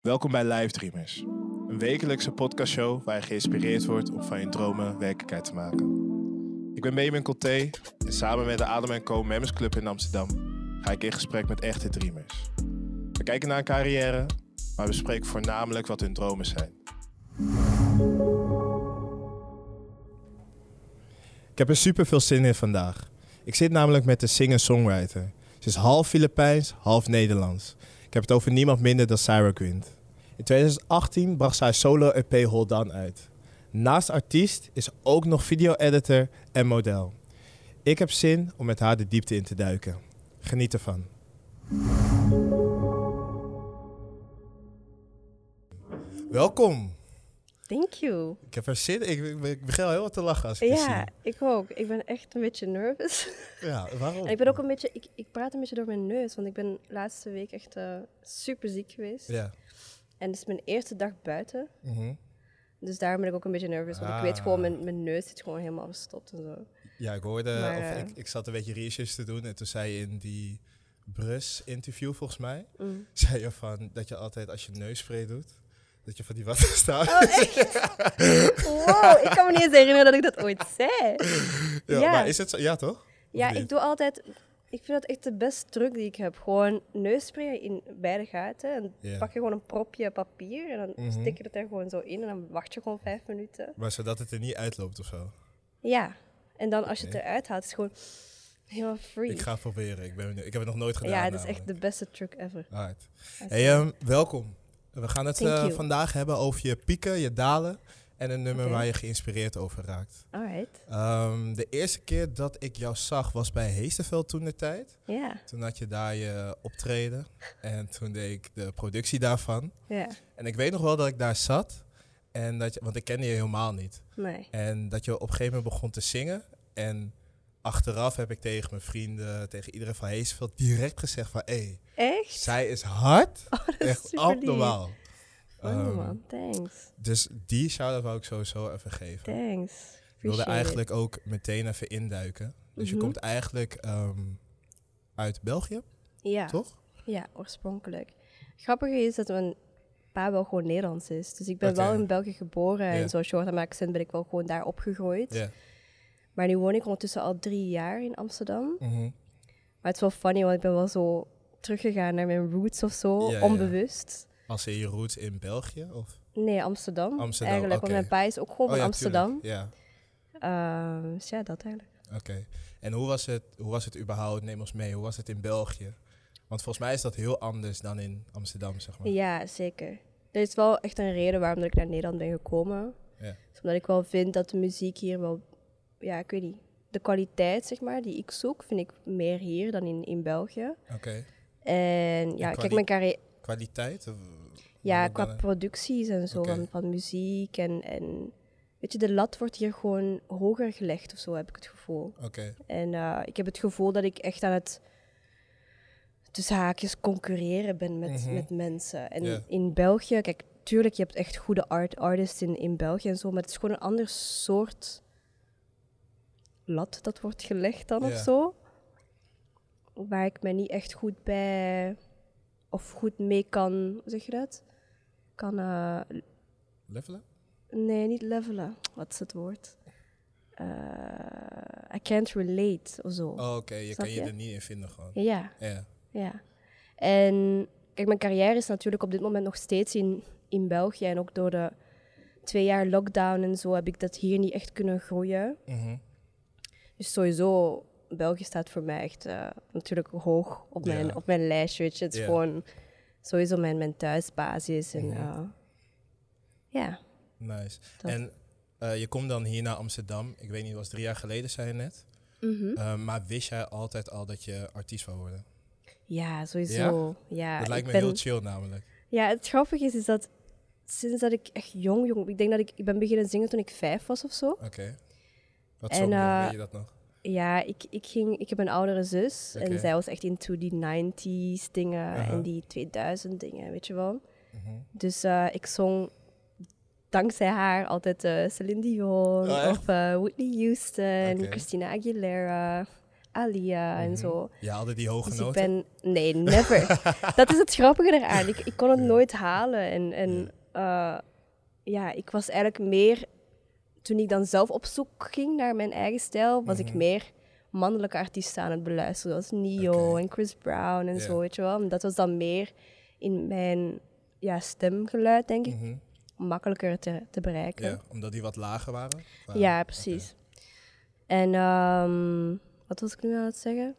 Welkom bij Live Dreamers, een wekelijkse podcastshow waar je geïnspireerd wordt om van je dromen werkelijkheid te maken. Ik ben Benjamin Colté en samen met de Adem Co Members Club in Amsterdam ga ik in gesprek met echte dreamers. We kijken naar een carrière, maar we bespreken voornamelijk wat hun dromen zijn. Ik heb er super veel zin in vandaag. Ik zit namelijk met de singer-songwriter. Ze is half Filipijns, half Nederlands. Ik heb het over niemand minder dan Sarah Quint. In 2018 bracht zij solo-EP Hold On uit. Naast artiest is ook nog video-editor en model. Ik heb zin om met haar de diepte in te duiken. Geniet ervan. Welkom. Thank you. Ik heb er zin in. Ik, ik begin al heel wat te lachen als ik Ja, zie. ik ook. Ik ben echt een beetje nervous. Ja, waarom? En ik ben ook een beetje, ik, ik praat een beetje door mijn neus, want ik ben laatste week echt eh, super ziek geweest. Ja. En het is mijn eerste dag buiten. Mhm. Dus daarom ben ik ook een beetje nervous, want ik weet Ah. gewoon, mijn, mijn neus zit gewoon helemaal verstopt en zo. Ja, ik hoorde, Maar, of eh, ik, ik zat een beetje research te doen en toen zei je in die Brus-interview volgens mij, Mm. zei je van dat je altijd als je neusspray doet, dat je van die water staat. Oh, echt? wow, ik kan me niet eens herinneren dat ik dat ooit zei. ja, ja. maar is het zo? Ja, toch? Ja, ik doe altijd, ik vind dat echt de beste truc die ik heb. Gewoon neusspray in beide gaten en pak je gewoon een propje papier en dan Mhm. stik je het er gewoon zo in en dan wacht je gewoon vijf minuten. Maar zodat het er niet uitloopt of zo. Ja, en dan als je het eruit haalt, is het gewoon helemaal free. Ik ga het proberen. Ik, ben, ik heb het nog nooit gedaan. ja, het is echt de beste truc ever. Alright. I Hey, ehm, welkom. We gaan het eh, vandaag hebben over je pieken, je dalen en een nummer waar je geïnspireerd over raakt. Alright. Ehm, de eerste keer dat ik jou zag was bij Heesterveld toen de tijd. Ja, Toen had je daar je optreden en toen deed ik de productie daarvan. ja, En ik weet nog wel dat ik daar zat, en dat je, want ik kende je helemaal niet. nee. En dat je op een gegeven moment begon te zingen. En achteraf heb ik tegen mijn vrienden, tegen iedereen van Heesterveld direct gezegd van... hé, Echt? zij is hard, Oh, is echt abnormaal. Ehm, man, thanks. Dus die shout-out wou ik sowieso even geven. Thanks. Ik wilde eigenlijk ook meteen even induiken. Dus je Mhm. komt eigenlijk ehm, uit België. Ja, toch? ja, oorspronkelijk. Grappig is dat mijn pa wel gewoon Nederlands is. Dus ik ben wel in België geboren en zoals je hoort aan ben ik wel gewoon daar opgegroeid. Ja. Maar nu woon ik ondertussen al drie jaar in Amsterdam. Mhm. Maar het is wel funny, want ik ben wel zo teruggegaan naar mijn roots of zo, Ja, ja. onbewust. Als in je roots in België? Of? Nee, Amsterdam. Amsterdam, Eigenlijk, oké. want mijn pa is ook gewoon Oh van ja, Amsterdam. tuurlijk. Ja, Ehm, dus ja, dat eigenlijk. oké. En hoe was, het, hoe was het überhaupt, neem ons mee, hoe was het in België? Want volgens mij is dat heel anders dan in Amsterdam, zeg maar. Ja, zeker. Er is wel echt een reden waarom dat ik naar Nederland ben gekomen. Ja. Is omdat ik wel vind dat de muziek hier wel... Ja, ik weet niet. De kwaliteit, zeg maar, die ik zoek, vind ik meer hier dan in, in België. Oké. En ja, kijk, mijn carrière... Kwaliteit? Of- Ja, qua dan? producties en zo, van, van muziek en, en... Weet je, de lat wordt hier gewoon hoger gelegd of zo, heb ik het gevoel. Oké. En eh, ik heb het gevoel dat ik echt aan het tussen haakjes concurreren ben met, Mhm. met mensen. En in België, kijk, tuurlijk, je hebt echt goede art artists in, in België en zo, maar het is gewoon een ander soort lat dat wordt gelegd dan of zo. Waar ik me niet echt goed bij of goed mee kan, zeg je dat? Kan, eh, Levelen? nee, niet levelen. Wat is het woord? Eh, I can't relate of zo. Oh, oké. Je Snap kan je je? er niet in vinden gewoon. Ja, Ja. ja. En kijk, mijn carrière is natuurlijk op dit moment nog steeds in, in België. En ook door de twee jaar lockdown en zo heb ik dat hier niet echt kunnen groeien. Mhm. Dus sowieso, België staat voor mij echt eh, natuurlijk hoog op mijn, Ja. op mijn lijstje. Weet je. Het is Ja. gewoon sowieso mijn, mijn thuisbasis. En Mhm. eh, ja, Nice. Dat. En eh, je komt dan hier naar Amsterdam. Ik weet niet, het was drie jaar geleden, zei je net. Mhm. Maar wist jij altijd al dat je artiest wou worden? ja sowieso. Ja, dat lijkt me ben- heel chill namelijk. Ja, het grappige is, is dat sinds dat ik echt jong, jong... Ik denk dat ik, ik ben beginnen zingen toen ik vijf was of zo. Oké. Wat En, je? eh, Weet je dat nog? Ja, ik, ik, ging, ik heb een oudere zus en zij was echt into die 90s dingen en die 2000 dingen, weet je wel. Mhm. Dus eh, ik zong dankzij haar altijd eh Celine Dion Oh, of Whitney Houston, Oké. Christina Aguilera, Alia en Mhm. zo. Je haalde die hoge Dus ik noten? ben... Nee, never. dat is het grappige eraan. Ik, ik kon het nooit halen. En, en ja. ja, ik was eigenlijk meer... Toen ik dan zelf op zoek ging naar mijn eigen stijl, was ik Mhm. meer mannelijke artiesten aan het beluisteren. Zoals Neo en Chris Brown en zo, weet je wel. En dat was dan meer in mijn ja, stemgeluid, denk ik, Mhm. makkelijker te, te bereiken. Ja, omdat die wat lager waren? Ja, precies. En ehm, wat was ik nu aan het zeggen?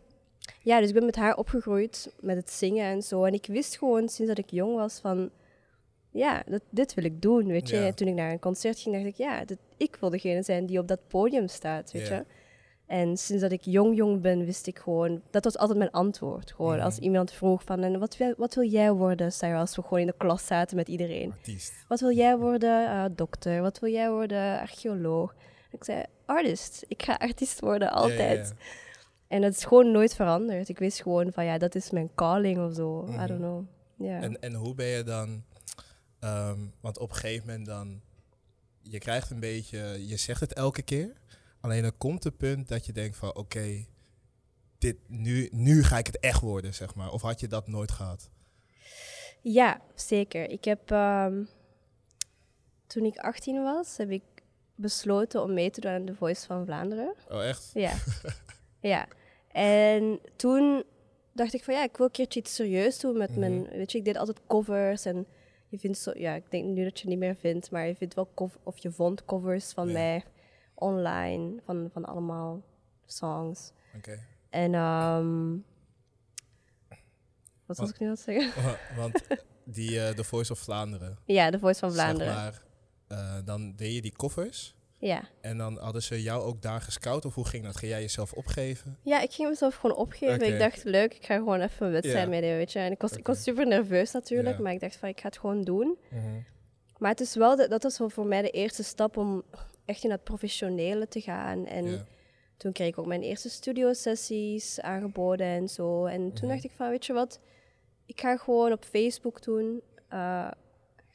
Ja, dus ik ben met haar opgegroeid met het zingen en zo. En ik wist gewoon sinds dat ik jong was van... Ja, dat, dit wil ik doen, weet je. Ja. Toen ik naar een concert ging, dacht ik... Ja, dit, ik wil degene zijn die op dat podium staat, weet je. En sinds dat ik jong jong ben, wist ik gewoon... Dat was altijd mijn antwoord. Gewoon Mhm. als iemand vroeg van... En wat, wil, wat wil jij worden, Sarah? Als we gewoon in de klas zaten met iedereen. Artiest. Wat wil jij worden? Ah, dokter. Wat wil jij worden? Archeoloog. Ik zei, artist. Ik ga artiest worden, altijd. En het is gewoon nooit veranderd. Ik wist gewoon van, ja, dat is mijn calling of zo. I Mhm. don't know. Ja. En, en hoe ben je dan... ehm, want op een gegeven moment dan... Je krijgt een beetje... Je zegt het elke keer. Alleen er komt een punt dat je denkt van... Oké, dit nu, nu ga ik het echt worden, zeg maar. Of had je dat nooit gehad? Ja, zeker. Ik heb, ehm, toen ik 18 was, heb ik besloten om mee te doen aan The Voice van Vlaanderen. Oh, echt? Ja. ja. En toen dacht ik van ja, ik wil een keertje iets serieus doen met mijn... Mhm. Weet je, ik deed altijd covers en je vindt zo... Ja, ik denk nu dat je het niet meer vindt, maar je vindt wel of je vond covers van Ja. mij online, van, van allemaal songs. Oké. En ehm wat was ik nu aan het zeggen? Want die eh The Voice of Vlaanderen... Ja, The Voice van Vlaanderen. Zeg maar, eh, dan deed je die koffers... Ja. En dan hadden ze jou ook daar gescout? Of hoe ging dat? Ging jij jezelf opgeven? ja, ik ging mezelf gewoon opgeven. Ik dacht, leuk, ik ga gewoon even een wedstrijd Ja. meedoen, weet je. En ik was, ik was super nerveus natuurlijk, Ja. maar ik dacht van, ik ga het gewoon doen. Maar het is wel, de, dat was wel voor mij de eerste stap om echt in het professionele te gaan. En Ja. toen kreeg ik ook mijn eerste studiosessies aangeboden en zo. En toen Mhm. dacht ik van, weet je wat, ik ga gewoon op Facebook doen. eh,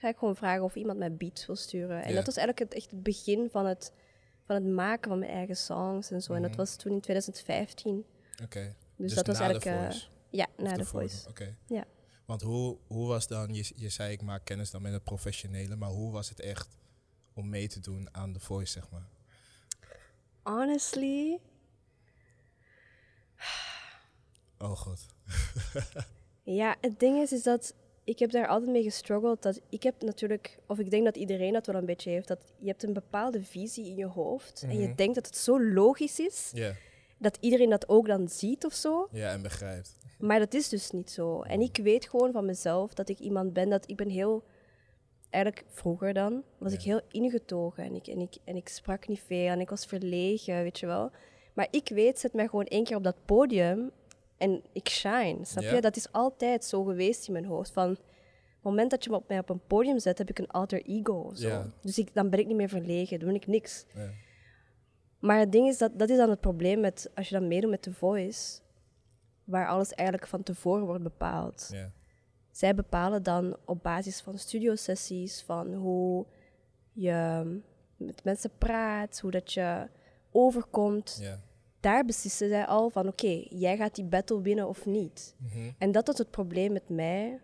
ga ik gewoon vragen of iemand mij beats wil sturen. En Ja. dat was eigenlijk het, echt het begin van het, van het maken van mijn eigen songs en zo. En dat Mhm. was toen in 2015. Oké. Dus, dat was eigenlijk... Voice? ja, Of na de voice. Oké. Ja. Want hoe, hoe was dan, je, je zei ik maak kennis dan met het professionele, maar hoe was het echt om mee te doen aan The Voice, zeg maar? Honestly, Oh god. Ja, het ding is, is dat ik heb daar altijd mee gestruggeld. Dat ik heb natuurlijk, of ik denk dat iedereen dat wel een beetje heeft, dat je hebt een bepaalde visie in je hoofd en je Mhm. denkt dat het zo logisch is dat iedereen dat ook dan ziet of zo. ja, en begrijpt. Maar dat is dus niet zo. En ik weet gewoon van mezelf dat ik iemand ben dat ik ben heel, eigenlijk vroeger dan, was Ja. ik heel ingetogen en ik, en, ik, en ik sprak niet veel en ik was verlegen, weet je wel. Maar ik weet, zet mij gewoon één keer op dat podium en ik shine, snap Ja. je? Dat is altijd zo geweest in mijn hoofd. Van, het moment dat je me op mij op een podium zet, heb ik een alter ego zo. Ja. Dus ik, dan ben ik niet meer verlegen, dan ben ik niks. Ja. Maar het ding is, dat, dat is dan het probleem met, als je dan meedoet met The Voice, waar alles eigenlijk van tevoren wordt bepaald. Zij bepalen dan op basis van studiosessies, van hoe je met mensen praat, hoe dat je overkomt. Daar beslissen zij al van, oké, jij gaat die battle winnen of niet. Mhm. En dat was het probleem met mij,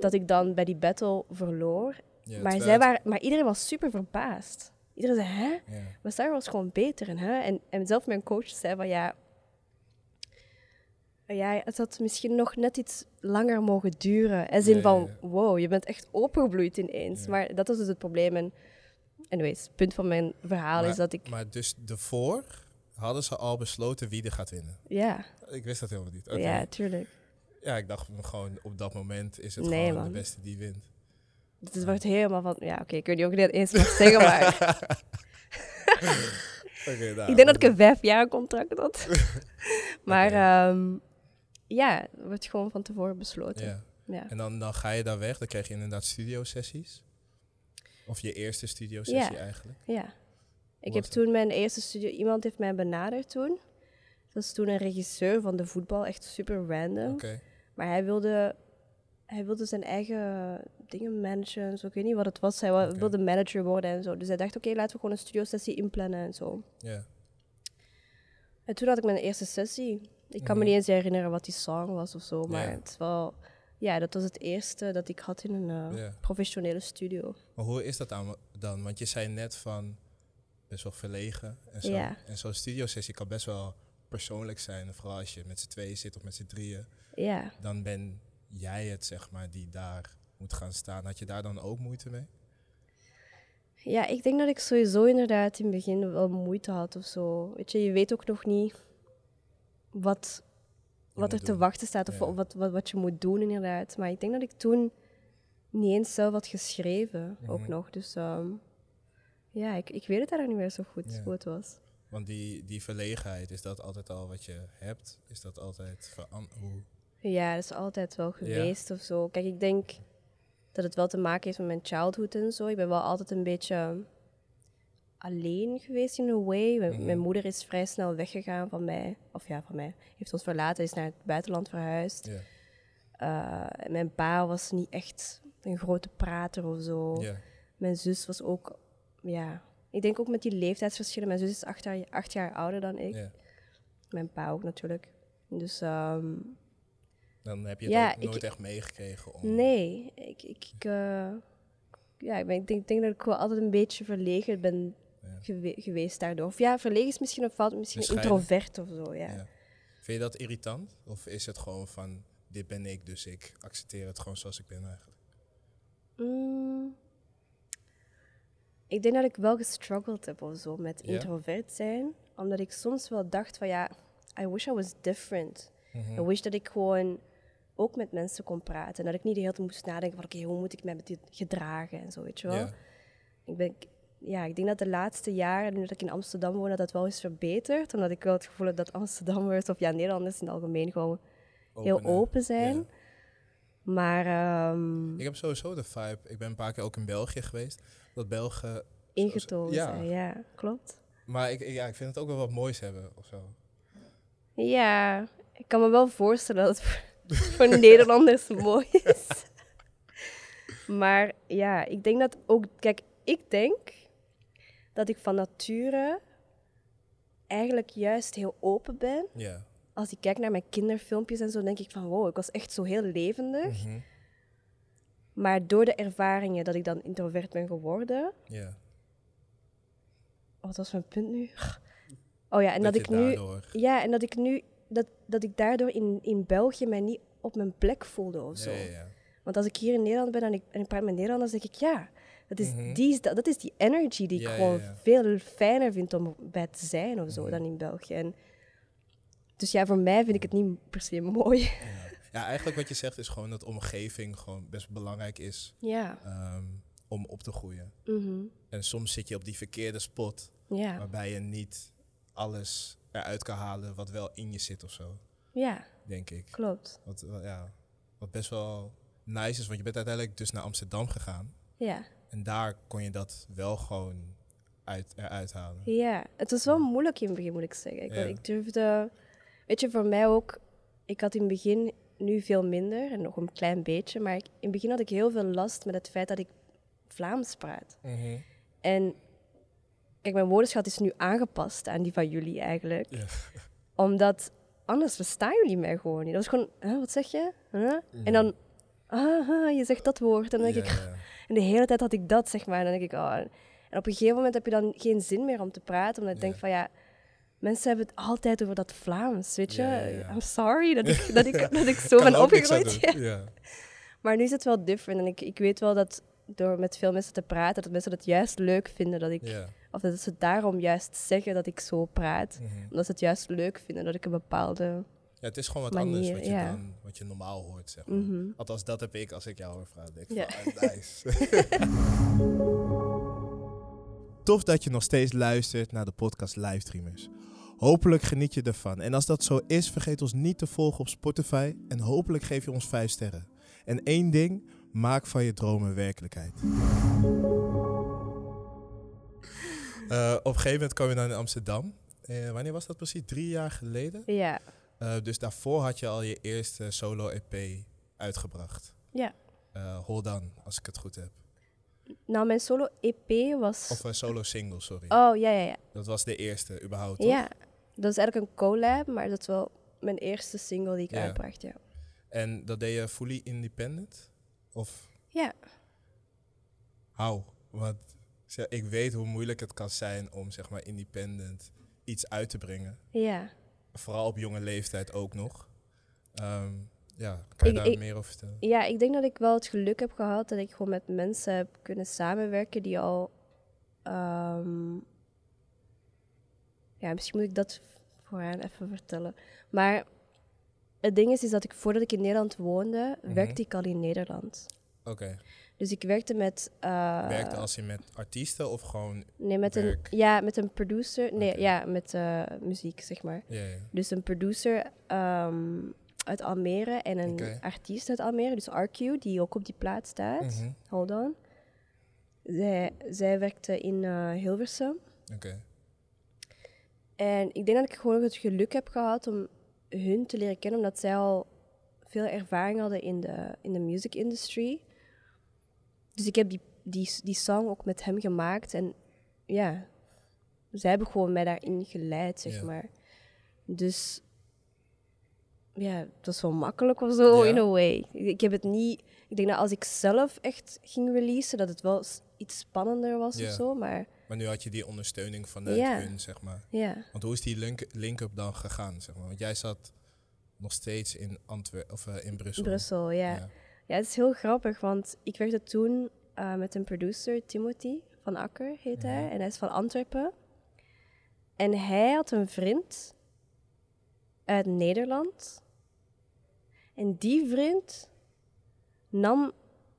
dat ik dan bij die battle verloor. Ja, maar, zij waren, maar iedereen was super verbaasd. Iedereen zei, hè? Ja. Maar Sarah was gewoon beter. En, hè? En, en zelf mijn coach zei van ja, ja, het had misschien nog net iets langer mogen duren. En zin Ja, van, wow, je bent echt opengebloeid ineens. Maar dat was dus het probleem. En anyways, het punt van mijn verhaal Maar- is dat ik, Maar dus daarvoor hadden ze al besloten wie er gaat winnen. ja, Ik wist dat helemaal niet. Ja, tuurlijk. Ja, ik dacht gewoon op dat moment is het Nee, gewoon man. de beste die wint. Het wordt helemaal van, ja, oké, ik weet niet of ik dit eens mag zeggen, maar nou, ik denk dat ik een vijf jaar contract had. maar ehm, ja, het wordt gewoon van tevoren besloten. Ja. Ja. En dan, dan ga je daar weg, dan krijg je inderdaad studiosessies. Of je eerste studiosessie Ja. eigenlijk. Ja. Ik was heb toen mijn eerste studio... Iemand heeft mij benaderd toen. Dat was toen een regisseur van de voetbal. Echt super random. Maar hij wilde, hij wilde zijn eigen dingen managen. en Zo. Ik weet niet wat het was. Hij wilde manager worden en zo. Dus hij dacht, oké, laten we gewoon een studiosessie inplannen en zo. En toen had ik mijn eerste sessie. Ik kan me Mhm. niet eens herinneren wat die song was of zo, maar het is wel... Ja, dat was het eerste dat ik had in een eh, professionele studio. Maar hoe is dat dan? Want je zei net van best wel verlegen en zo. Ja. En zo'n studiosessie kan best wel persoonlijk zijn. Vooral als je met z'n tweeën zit of met z'n drieën. Ja. Dan ben jij het, zeg maar, die daar moet gaan staan. Had je daar dan ook moeite mee? Ja, ik denk dat ik sowieso inderdaad in het begin wel moeite had of zo. Weet je, je weet ook nog niet wat, wat er te wachten staat of Ja. wat, wat, wat je moet doen inderdaad. Maar ik denk dat ik toen niet eens zelf had geschreven, ook Mhm. nog. Dus ehm, ja, ik, ik weet het eigenlijk niet meer zo goed Ja. hoe het was. Want die, die verlegenheid, is dat altijd al wat je hebt? Is dat altijd veran- hoe? Ja, dat is altijd wel geweest of zo. Kijk, ik denk dat het wel te maken heeft met mijn childhood en zo. Ik ben wel altijd een beetje alleen geweest in a way. Mijn, Mhm. mijn moeder is vrij snel weggegaan van mij. Of ja, van mij. Heeft ons verlaten, is naar het buitenland verhuisd. Ja. Eh, en mijn pa was niet echt een grote prater of zo. Ja. Mijn zus was ook, ja... Ik denk ook met die leeftijdsverschillen. Mijn zus is acht jaar, acht jaar ouder dan ik. Ja. Mijn pa ook natuurlijk. Dus ehm, Dan heb je het Ja, ook ik- nooit echt meegekregen. Om, Nee, ik, ik, ik, eh, ja, ik, ben, ik denk, denk dat ik wel altijd een beetje verlegen ben Ja. gewe- geweest daardoor. Of ja, verlegen is misschien een fout, misschien een introvert of zo, ja. Ja. Vind je dat irritant? Of is het gewoon van, dit ben ik, dus ik accepteer het gewoon zoals ik ben eigenlijk? Mm, ik denk dat ik wel gestruggeld heb of zo met introvert zijn. Omdat ik soms wel dacht van ja, I wish I was different. Mhm. I wish dat ik gewoon ook met mensen kon praten. En dat ik niet de hele tijd moest nadenken van oké, hoe moet ik mij met dit gedragen en zo, weet je wel. Ik, ben, ja, ik denk dat de laatste jaren, nu dat ik in Amsterdam woon, dat dat wel is verbeterd. Omdat ik wel het gevoel heb dat Amsterdammers, of ja, Nederlanders in het algemeen gewoon heel Open, hè? open zijn. Maar ehm, Ik heb sowieso de vibe, ik ben een paar keer ook in België geweest, dat Belgen... ingetogen ja. zijn, ja, klopt. Maar ik, ja, ik vind het ook wel wat moois hebben of zo. Ja, ik kan me wel voorstellen dat het voor, voor Nederlanders mooi is. Maar ja, ik denk dat ook... Kijk, ik denk dat ik van nature eigenlijk juist heel open ben. Ja. Als ik kijk naar mijn kinderfilmpjes en zo, denk ik van wow, ik was echt zo heel levendig. Mhm. Maar door de ervaringen dat ik dan introvert ben geworden... Ja. Wat was mijn punt nu? Oh ja, en dat, ik nu... daardoor- Ja, en dat ik nu... Dat, dat ik daardoor in, in België mij niet op mijn plek voelde of zo. Ja, ja, ja. Want als ik hier in Nederland ben en ik, en ik praat met Nederlanders, denk ik ja... Dat is, Mhm. die, dat, dat is die energy die ik gewoon veel fijner vind om bij te zijn of zo Mhm. dan in België. En, dus ja, voor mij vind ik het niet per se mooi. Ja. eigenlijk wat je zegt is gewoon dat omgeving gewoon best belangrijk is Ja. ehm, om op te groeien. Mhm. En soms zit je op die verkeerde spot Ja. waarbij je niet alles eruit kan halen wat wel in je zit of zo, ja, denk ik. klopt. Wat, ja, wat best wel nice is, want je bent uiteindelijk dus naar Amsterdam gegaan. Ja. En daar kon je dat wel gewoon uit, eruit halen. Ja, het was wel moeilijk in het begin, moet ik zeggen. Ik, Ja. ik durfde... Weet je, voor mij ook... Ik had in het begin nu veel minder en nog een klein beetje. Maar ik- in het begin had ik heel veel last met het feit dat ik Vlaams praat. Mhm. En kijk, mijn woordenschat is nu aangepast aan die van jullie eigenlijk. Omdat anders verstaan jullie mij gewoon niet. Dat was gewoon, huh, wat zeg je? Huh? En dan, ah, ah, je zegt dat woord. En dan denk Ja, ik, ja. en de hele tijd had ik dat, zeg maar. En dan denk ik, oh. En op een gegeven moment heb je dan geen zin meer om te praten. Omdat Ja. denkt van, ja, mensen hebben het altijd over dat Vlaams, weet je. Ja, ja, ja. I'm sorry dat ik, dat ik, dat ik zo ben opgegroeid. Maar nu is het wel different. En ik, ik weet wel dat door met veel mensen te praten, dat mensen het juist leuk vinden dat ik... Of dat ze daarom juist zeggen dat ik zo praat. Mhm. Omdat ze het juist leuk vinden dat ik een bepaalde... Ja, het is gewoon wat Manier, anders wat je, ja. dan, wat je normaal hoort, zeg maar. Mhm. Althans, dat heb ik als ik jou hoor vragen. Denk ik Ja. van, ah, nice. Tof dat je nog steeds luistert naar de podcast Livestreamers. Hopelijk geniet je ervan. En als dat zo is, vergeet ons niet te volgen op Spotify. En hopelijk geef je ons 5 sterren. En één ding, maak van je dromen werkelijkheid. Eh, op een gegeven moment kwam je dan in Amsterdam. Eh, wanneer was dat precies? Drie jaar geleden? Ja, Eh, dus daarvoor had je al je eerste solo-EP uitgebracht. ja. Eh Hold On, als ik het goed heb. Nou, mijn solo-EP was... Of een solo-single, sorry. Oh, ja, ja, ja. Dat was de eerste überhaupt, toch? Ja, Dat is eigenlijk een collab, maar dat is wel mijn eerste single die ik Ja. uitbracht, ja. En dat deed je fully independent? Of Ja, how? Want zeg, ik weet hoe moeilijk het kan zijn om zeg maar independent iets uit te brengen. ja. Vooral op jonge leeftijd ook nog. Ehm, ja, kan je Ik- daar ik- meer over vertellen? Ja, ik denk dat ik wel het geluk heb gehad dat ik gewoon met mensen heb kunnen samenwerken die al. ehm, ja, misschien moet ik dat voor hen even vertellen. Maar het ding is, is dat ik voordat ik in Nederland woonde, Mhm. werkte ik al in Nederland. Oké. Dus ik werkte met. eh, Werkte als je met artiesten of gewoon... Nee, met een, ja, met een producer. Nee, ja, met eh, muziek, zeg maar. Dus een producer ehm, uit Almere en een artiest uit Almere, dus RQ, die ook op die plaat staat. Mhm. Hold on. Zij, zij werkte in eh, Hilversum. Oké. En ik denk dat ik gewoon het geluk heb gehad om hun te leren kennen, omdat zij al veel ervaring hadden in de, in de music industry. Dus ik heb die, die, die song ook met hem gemaakt. En ja, zij hebben gewoon mij daarin geleid, zeg maar. Dus ja, het was wel makkelijk of zo, Ja. in a way. Ik heb het niet... Ik denk dat als ik zelf echt ging releasen, dat het wel iets spannender was Ja. of zo, maar Maar nu had je die ondersteuning vanuit Ja. hun, zeg maar. ja. Want hoe is die link- link-up dan gegaan, zeg maar? Want jij zat nog steeds in Antwerpen of eh, in Brussel. Brussel, ja. Ja. Ja, het is heel grappig, want ik werkte toen eh, met een producer, Timothy van Akker heet hij, Mhm. en hij is van Antwerpen. En hij had een vriend uit Nederland. En die vriend nam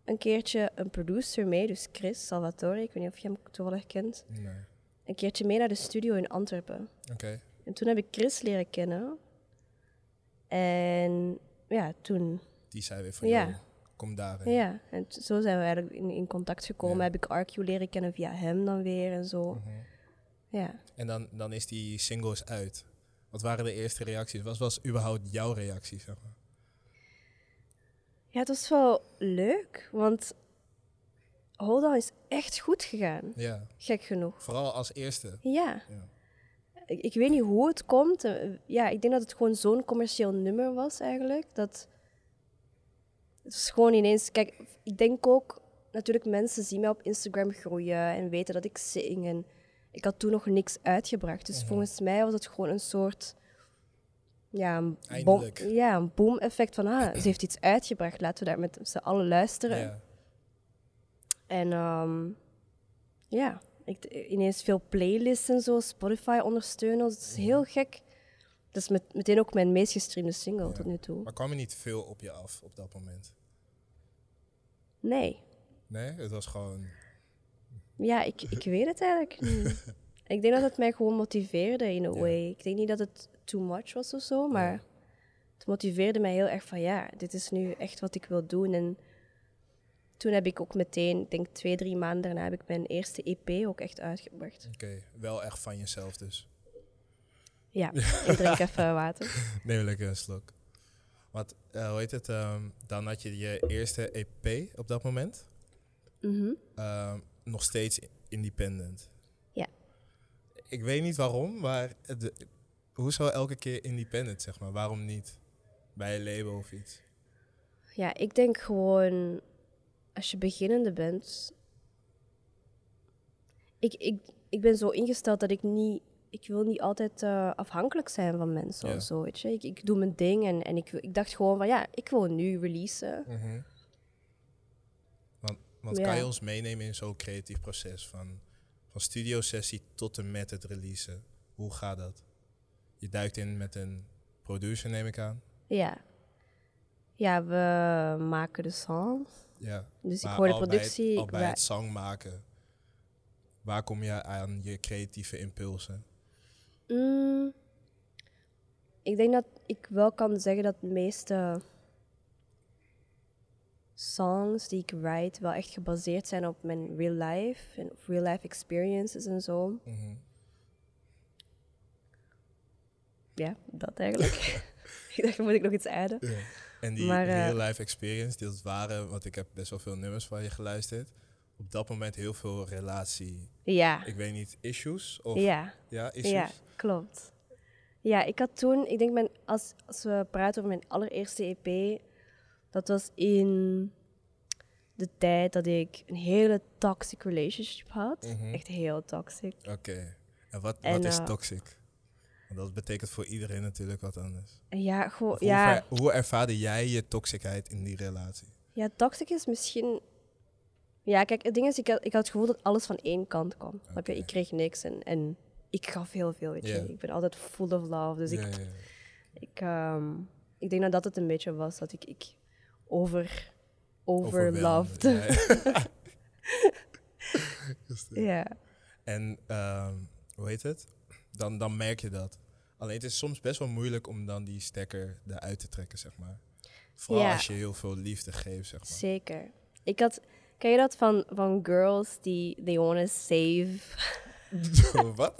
een keertje een producer mee, dus Chris Salvatore, ik weet niet of je hem toevallig kent, Nee. een keertje mee naar de studio in Antwerpen. Oké. En toen heb ik Chris leren kennen. En ja, toen Die zei weer van, Ja. joh, kom daarheen. Ja, en zo zijn we eigenlijk in, in contact gekomen. Ja. Heb ik RQ leren kennen via hem dan weer en zo. Mhm. Ja. En dan, dan is die singles uit. Wat waren de eerste reacties? Wat was überhaupt jouw reactie, zeg maar? Ja, het was wel leuk, want Hold On is echt goed gegaan. Ja, Gek genoeg. vooral als eerste. Ja, Ja. ik, ik weet niet hoe het komt. Eh, Ja, ik denk dat het gewoon zo'n commercieel nummer was eigenlijk. Dat het was gewoon ineens... Kijk, ik denk ook... Natuurlijk, mensen zien mij op Instagram groeien en weten dat ik zing. En ik had toen nog niks uitgebracht. Dus volgens mij was het gewoon een soort... Ja, een, bom, ja, een boom-effect van... Ah, ze heeft iets uitgebracht. Laten we daar met z'n allen luisteren. Ja. En ehm, ja, ik, ineens veel playlists en zo, Spotify ondersteunen. Dat is heel gek. Dat is met, meteen ook mijn meest gestreamde single Ja. tot nu toe. Maar kwam er niet veel op je af op dat moment? Nee. Nee, het was gewoon... Ja, ik, ik weet het eigenlijk niet. ik denk dat het mij gewoon motiveerde in a way. Ik denk niet dat het too much was of zo, maar het motiveerde mij heel erg van ja, dit is nu echt wat ik wil doen. En toen heb ik ook meteen, ik denk twee, drie maanden daarna, heb ik mijn eerste EP ook echt uitgebracht. Oké, wel echt van jezelf dus. Ja, ik drink even water. Neem lekker een slok. Want, eh, hoe heet het? ehm, dan had je je eerste EP op dat moment. Mhm. Ehm, nog steeds independent. Ja. Ik weet niet waarom, maar het, hoezo elke keer independent, zeg maar? Waarom niet bij een label of iets? Ja, ik denk gewoon, als je beginnende bent. Ik, ik, ik ben zo ingesteld dat ik niet. Ik wil niet altijd eh, afhankelijk zijn van mensen Ja. of zo. Weet je? Ik, ik doe mijn ding en, en ik, ik dacht gewoon van ja, ik wil nu releasen. Mhm. Want, want Ja. kan je ons meenemen in zo'n creatief proces van, van studiosessie tot en met het releasen? Hoe gaat dat? Je duikt in met een producer, neem ik aan. Ja. Ja, we maken de song. Ja. Dus ik Maar hoor de al bij productie. het, al bij het zang maken, waar kom je aan je creatieve impulsen? Mm, ik denk dat ik wel kan zeggen dat de meeste songs die ik write wel echt gebaseerd zijn op mijn real life en real life experiences en zo. Mhm. Ja, dat eigenlijk. ik dacht, moet ik nog iets aarden? En die Maar, eh, real life experience, die dat waren, want ik heb best wel veel nummers van je geluisterd. Op dat moment heel veel relatie, Ja, ik weet niet, issues? Of, ja, ja issues? ja, klopt. Ja, ik had toen, ik denk, mijn, als, als we praten over mijn allereerste EP, dat was in de tijd dat ik een hele toxic relationship had. Mhm. Echt heel toxic. Oké. En wat, En, wat is eh, toxic? Dat betekent voor iedereen natuurlijk wat anders. Ja, gewoon, hoe, ja, ver- hoe ervaarde jij je toxicheid in die relatie? ja, toxic is misschien... Ja, kijk, het ding is, ik had, ik had het gevoel dat alles van één kant kwam. Je? Oké. Ik kreeg niks en, en ik gaf heel veel, weet je. Ik ben altijd full of love, dus ja, ik, ja, ja. ik, ehm, ik denk dat dat het een beetje was, dat ik, ik over, overloved. Ja. En ehm, hoe heet het? Dan, dan merk je dat. Alleen het is soms best wel moeilijk om dan die stekker eruit te trekken, zeg maar. Vooral Ja. als je heel veel liefde geeft, zeg maar. Zeker. Ik had, ken je dat van, van girls die they want to save, Wat?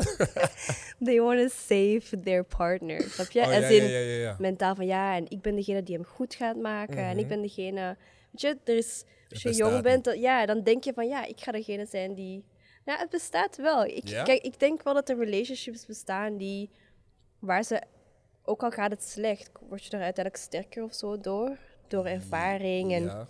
they want to save their partner, snap je? Oh, As ja, in, ja, mentaal van ja, en ik ben degene die hem goed gaat maken. En ik Mhm. ben degene, weet je, er is, als je jong bent, dan, ja, dan denk je van ja, ik ga degene zijn die, nou, het bestaat wel. Ik, Ja? Kijk, ik denk wel dat er relationships bestaan die, waar ze, ook al gaat het slecht, word je er uiteindelijk sterker of zo door, door ervaring en Ja,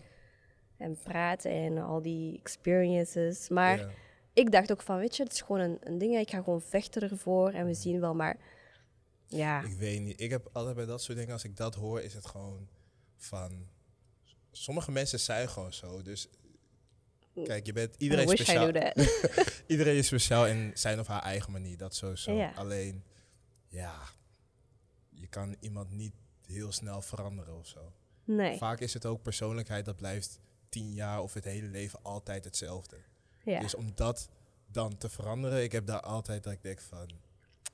en praten en al die experiences. Maar ja. ik dacht ook van, weet je, het is gewoon een, een ding. Ik ga gewoon vechten ervoor en we zien wel. Maar ja, Ik weet niet. Ik heb altijd bij dat soort dingen, als ik dat hoor, is het gewoon van... Sommige mensen zijn gewoon zo, dus... Kijk, je bent iedereen speciaal. Iedereen is speciaal in zijn of haar eigen manier, dat sowieso. Ja. Alleen, ja, je kan iemand niet heel snel veranderen of zo. nee, Vaak is het ook persoonlijkheid dat blijft tien jaar of het hele leven altijd hetzelfde. ja, Dus om dat dan te veranderen, ik heb daar altijd dat ik denk van,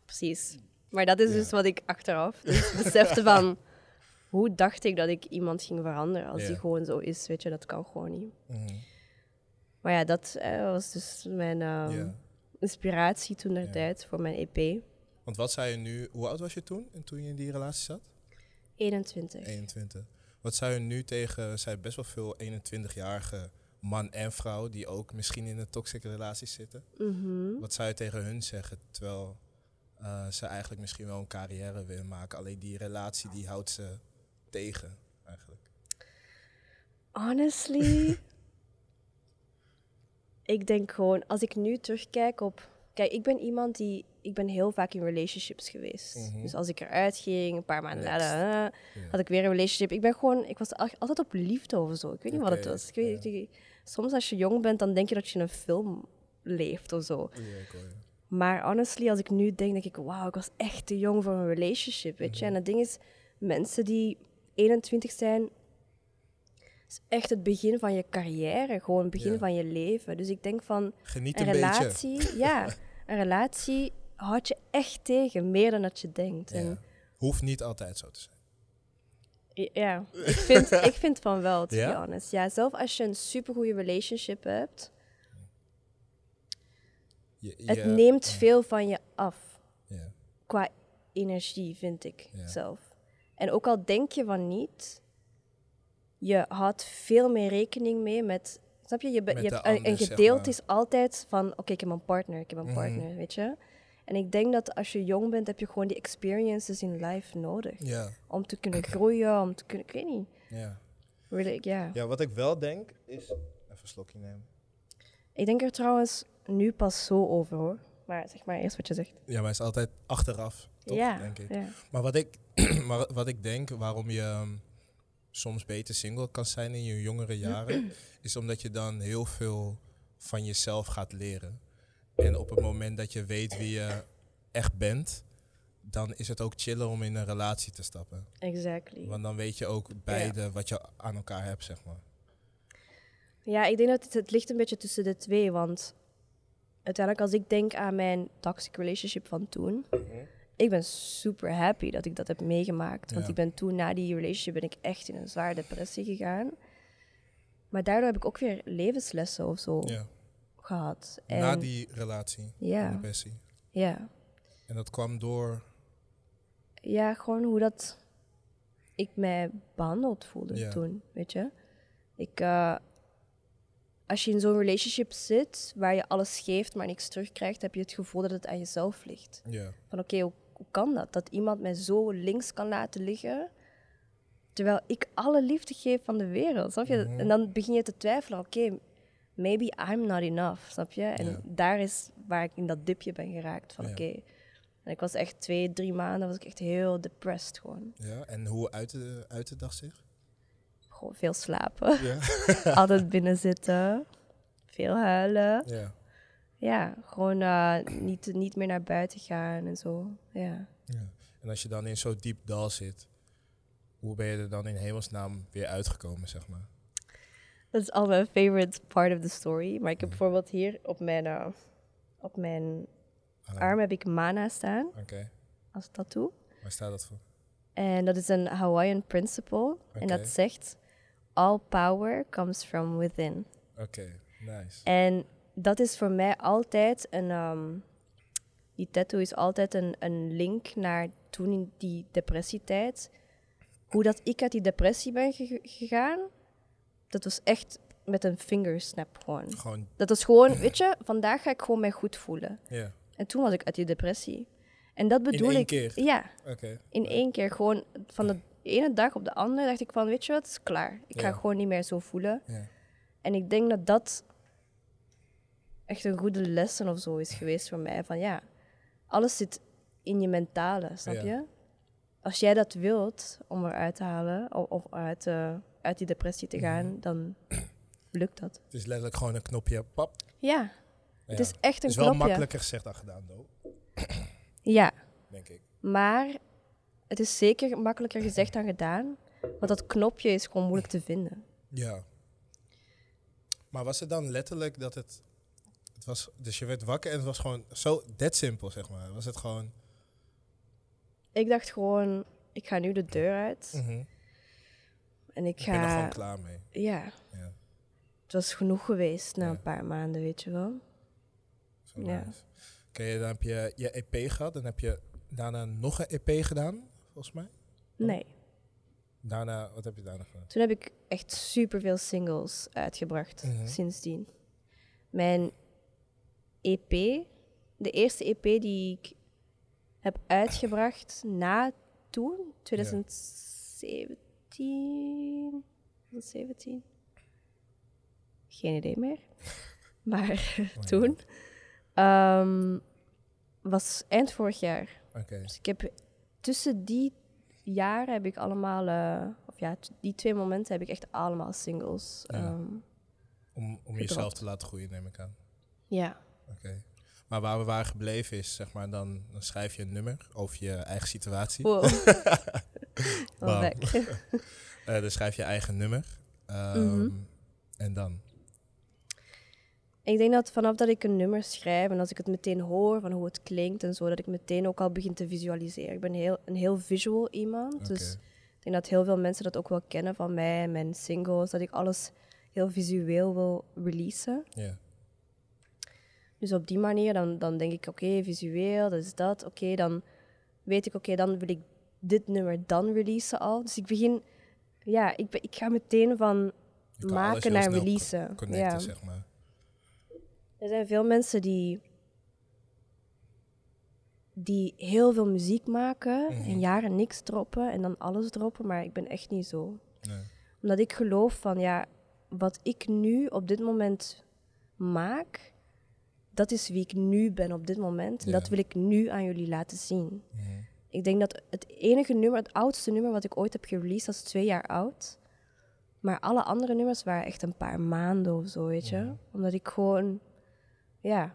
precies. Maar dat is Ja. dus wat ik achteraf dus besefte van... Hoe dacht ik dat ik iemand ging veranderen als die gewoon zo is? Weet je, dat kan gewoon niet. mhm, Maar ja, dat eh, was dus mijn ehm, inspiratie toen der Ja. tijd voor mijn EP. Want wat zei je nu, hoe oud was je toen, en toen je in die relatie zat? 21. 21. Wat zou je nu tegen, zijn best wel veel 21-jarige man en vrouw die ook misschien in een toxische relatie zitten. Mhm. Wat zou je tegen hun zeggen, terwijl eh, ze eigenlijk misschien wel een carrière willen maken. Alleen die relatie die houdt ze tegen, eigenlijk. Honestly, ik denk gewoon, als ik nu terugkijk op... Kijk, ik ben iemand die... Ik ben heel vaak in relationships geweest. Mhm. Dus als ik eruit ging, een paar maanden later, had ik weer een relationship. Ik ben gewoon... Ik was al- altijd op liefde of zo. Ik weet niet wat het was. Ik weet, soms als je jong bent, dan denk je dat je in een film leeft of zo. Maar honestly, als ik nu denk, denk ik, wauw, ik was echt te jong voor een relationship, weet Mhm. je. En het ding is, mensen die 21 zijn, is echt het begin van je carrière, gewoon het begin Ja. van je leven. Dus ik denk van, Geniet een een, beetje. relatie, ja, een relatie houdt je echt tegen, meer dan dat je denkt. Ja. En Hoeft niet altijd zo te zijn. Ja, ik vind, ik vind van wel, to Ja? be honest. Ja, zelf als je een supergoeie relationship hebt, Je, het neemt veel van je af. ja. Qua energie, vind ik zelf. En ook al denk je van niet, je houdt veel meer rekening mee met... Snap je? Je, be- je hebt een, ander, een zeg gedeelte maar. is altijd van, oké, ik heb een partner, ik heb een Mhm. partner, weet je? En ik denk dat als je jong bent, heb je gewoon die experiences in life nodig. Ja, Om te kunnen groeien, om te kunnen... Ik weet niet. ja. Really, ja. ja, wat ik wel denk is... Even een slokje nemen. Ik denk er trouwens nu pas zo over hoor. Maar zeg maar eerst wat je zegt. Ja, maar het is altijd achteraf, toch? ja, Denk ik. ja. Maar wat ik, maar wat ik denk, waarom je ehm, soms beter single kan zijn in je jongere jaren, is omdat je dan heel veel van jezelf gaat leren. En op het moment dat je weet wie je echt bent, dan is het ook chiller om in een relatie te stappen. Exactly. Want dan weet je ook beide wat je aan elkaar hebt, zeg maar. Ja, ik denk dat het, het ligt een beetje tussen de twee. Want uiteindelijk als ik denk aan mijn toxic relationship van toen. Ik ben super happy dat ik dat heb meegemaakt. Want Ja. ik ben toen, na die relationship, ben ik echt in een zware depressie gegaan. Maar daardoor heb ik ook weer levenslessen of zo Ja. gehad. En, Na die relatie, Ja. de depressie. ja. En dat kwam door... ja, gewoon hoe dat ik mij behandeld voelde Ja. toen, weet je. Ik, eh, als je in zo'n relationship zit waar je alles geeft, maar niks terugkrijgt, heb je het gevoel dat het aan jezelf ligt. Ja. Van oké, hoe kan dat? Dat iemand mij zo links kan laten liggen, terwijl ik alle liefde geef van de wereld, snap je? Mhm. En dan begin je te twijfelen, oké, maybe I'm not enough, snap je? En Ja. daar is waar ik in dat dipje ben geraakt, van Ja. oké. En ik was echt twee, drie maanden, was ik echt heel depressed gewoon. Ja, en hoe uitte, uitte dag zich? Gewoon veel slapen, Ja. altijd binnen zitten, veel huilen. ja. Ja, gewoon eh, niet, niet meer naar buiten gaan en zo. Ja. ja. En als je dan in zo'n diep dal zit, hoe ben je er dan in hemelsnaam weer uitgekomen, zeg maar? Dat is al mijn favorite part of the story. Maar ik heb bijvoorbeeld hier op mijn, eh, op mijn Ah, arm heb ik mana staan Oké, als tattoo. waar staat dat voor? En dat is een Hawaiian principle. En dat zegt, all power comes from within. Oké, nice. En dat is voor mij altijd een... ehm, die tattoo is altijd een, een link naar toen in die depressietijd. Hoe dat ik uit die depressie ben ge- gegaan, dat was echt met een fingersnap gewoon. Gewoon, Dat was gewoon, weet je, vandaag ga ik gewoon mij goed voelen. En toen was ik uit die depressie. En dat bedoel één ik. keer? Ja, in één keer. Gewoon van de ene dag op de andere dacht ik van, weet je wat, het is klaar. Ik ga gewoon niet meer zo voelen. En ik denk dat dat echt een goede lessen of zo is geweest voor mij. Van ja, alles zit in je mentale, snap Ja. je? Als jij dat wilt om eruit te halen of, of uit, uit die depressie te gaan, Mhm. dan lukt dat. Het is letterlijk gewoon een knopje, pap. Ja, het is echt Het een is wel knopje. makkelijker gezegd dan gedaan, though, Ja, denk ik. maar het is zeker makkelijker gezegd dan gedaan. Want dat knopje is gewoon moeilijk te vinden. Ja. Maar was het dan letterlijk dat het... het was, dus je werd wakker en het was gewoon zo that simpel, zeg maar. Was het gewoon... Ik dacht gewoon, ik ga nu de deur uit. mhm, En ik Ik ben er gewoon ga... klaar mee. Ja, Ja, het was genoeg geweest na Ja. een paar maanden, weet je wel. zo Ja. nice. Oké, dan heb je je EP gehad. Dan heb je daarna nog een EP gedaan, volgens mij. Nee. Daarna, wat heb je daarna gedaan? Toen heb ik echt superveel singles uitgebracht Mhm. sindsdien. Mijn EP, de eerste EP die ik heb uitgebracht na toen, 2017. 2017? Geen idee meer. Maar Oh, toen ehm, was eind vorig jaar. Dus ik heb tussen die jaren heb ik allemaal, eh, of ja, die twee momenten heb ik echt allemaal singles. Ja. ehm, om, om jezelf te laten groeien, neem ik aan. ja. Oké. Maar waar we waren gebleven is, zeg maar, dan, dan schrijf je een nummer over je eigen situatie. Wow. Weg. Eh, dan schrijf je eigen nummer. Ehm, Mhm. En dan? ik denk dat vanaf dat ik een nummer schrijf en als ik het meteen hoor van hoe het klinkt en zo, dat ik meteen ook al begin te visualiseren. Ik ben heel, een heel visual iemand. Dus ik denk dat heel veel mensen dat ook wel kennen van mij en mijn singles, dat ik alles heel visueel wil releasen. Ja. Dus op die manier, dan, dan denk ik, oké, visueel, dat is dat. Oké, dan weet ik, oké, dan wil ik dit nummer dan releasen al. Dus ik begin, ja, ik, ik ga meteen van maken naar releasen. co- Connecten, ja. zeg maar. Er zijn veel mensen die, die heel veel muziek maken Mhm. en jaren niks droppen en dan alles droppen, maar ik ben echt niet zo. Nee. Omdat ik geloof van, ja, wat ik nu op dit moment maak, dat is wie ik nu ben op dit moment. En Ja. dat wil ik nu aan jullie laten zien. Ik denk dat het enige nummer, het oudste nummer wat ik ooit heb gereleased, dat is twee jaar oud. Maar alle andere nummers waren echt een paar maanden of zo, weet je. Omdat ik gewoon, ja,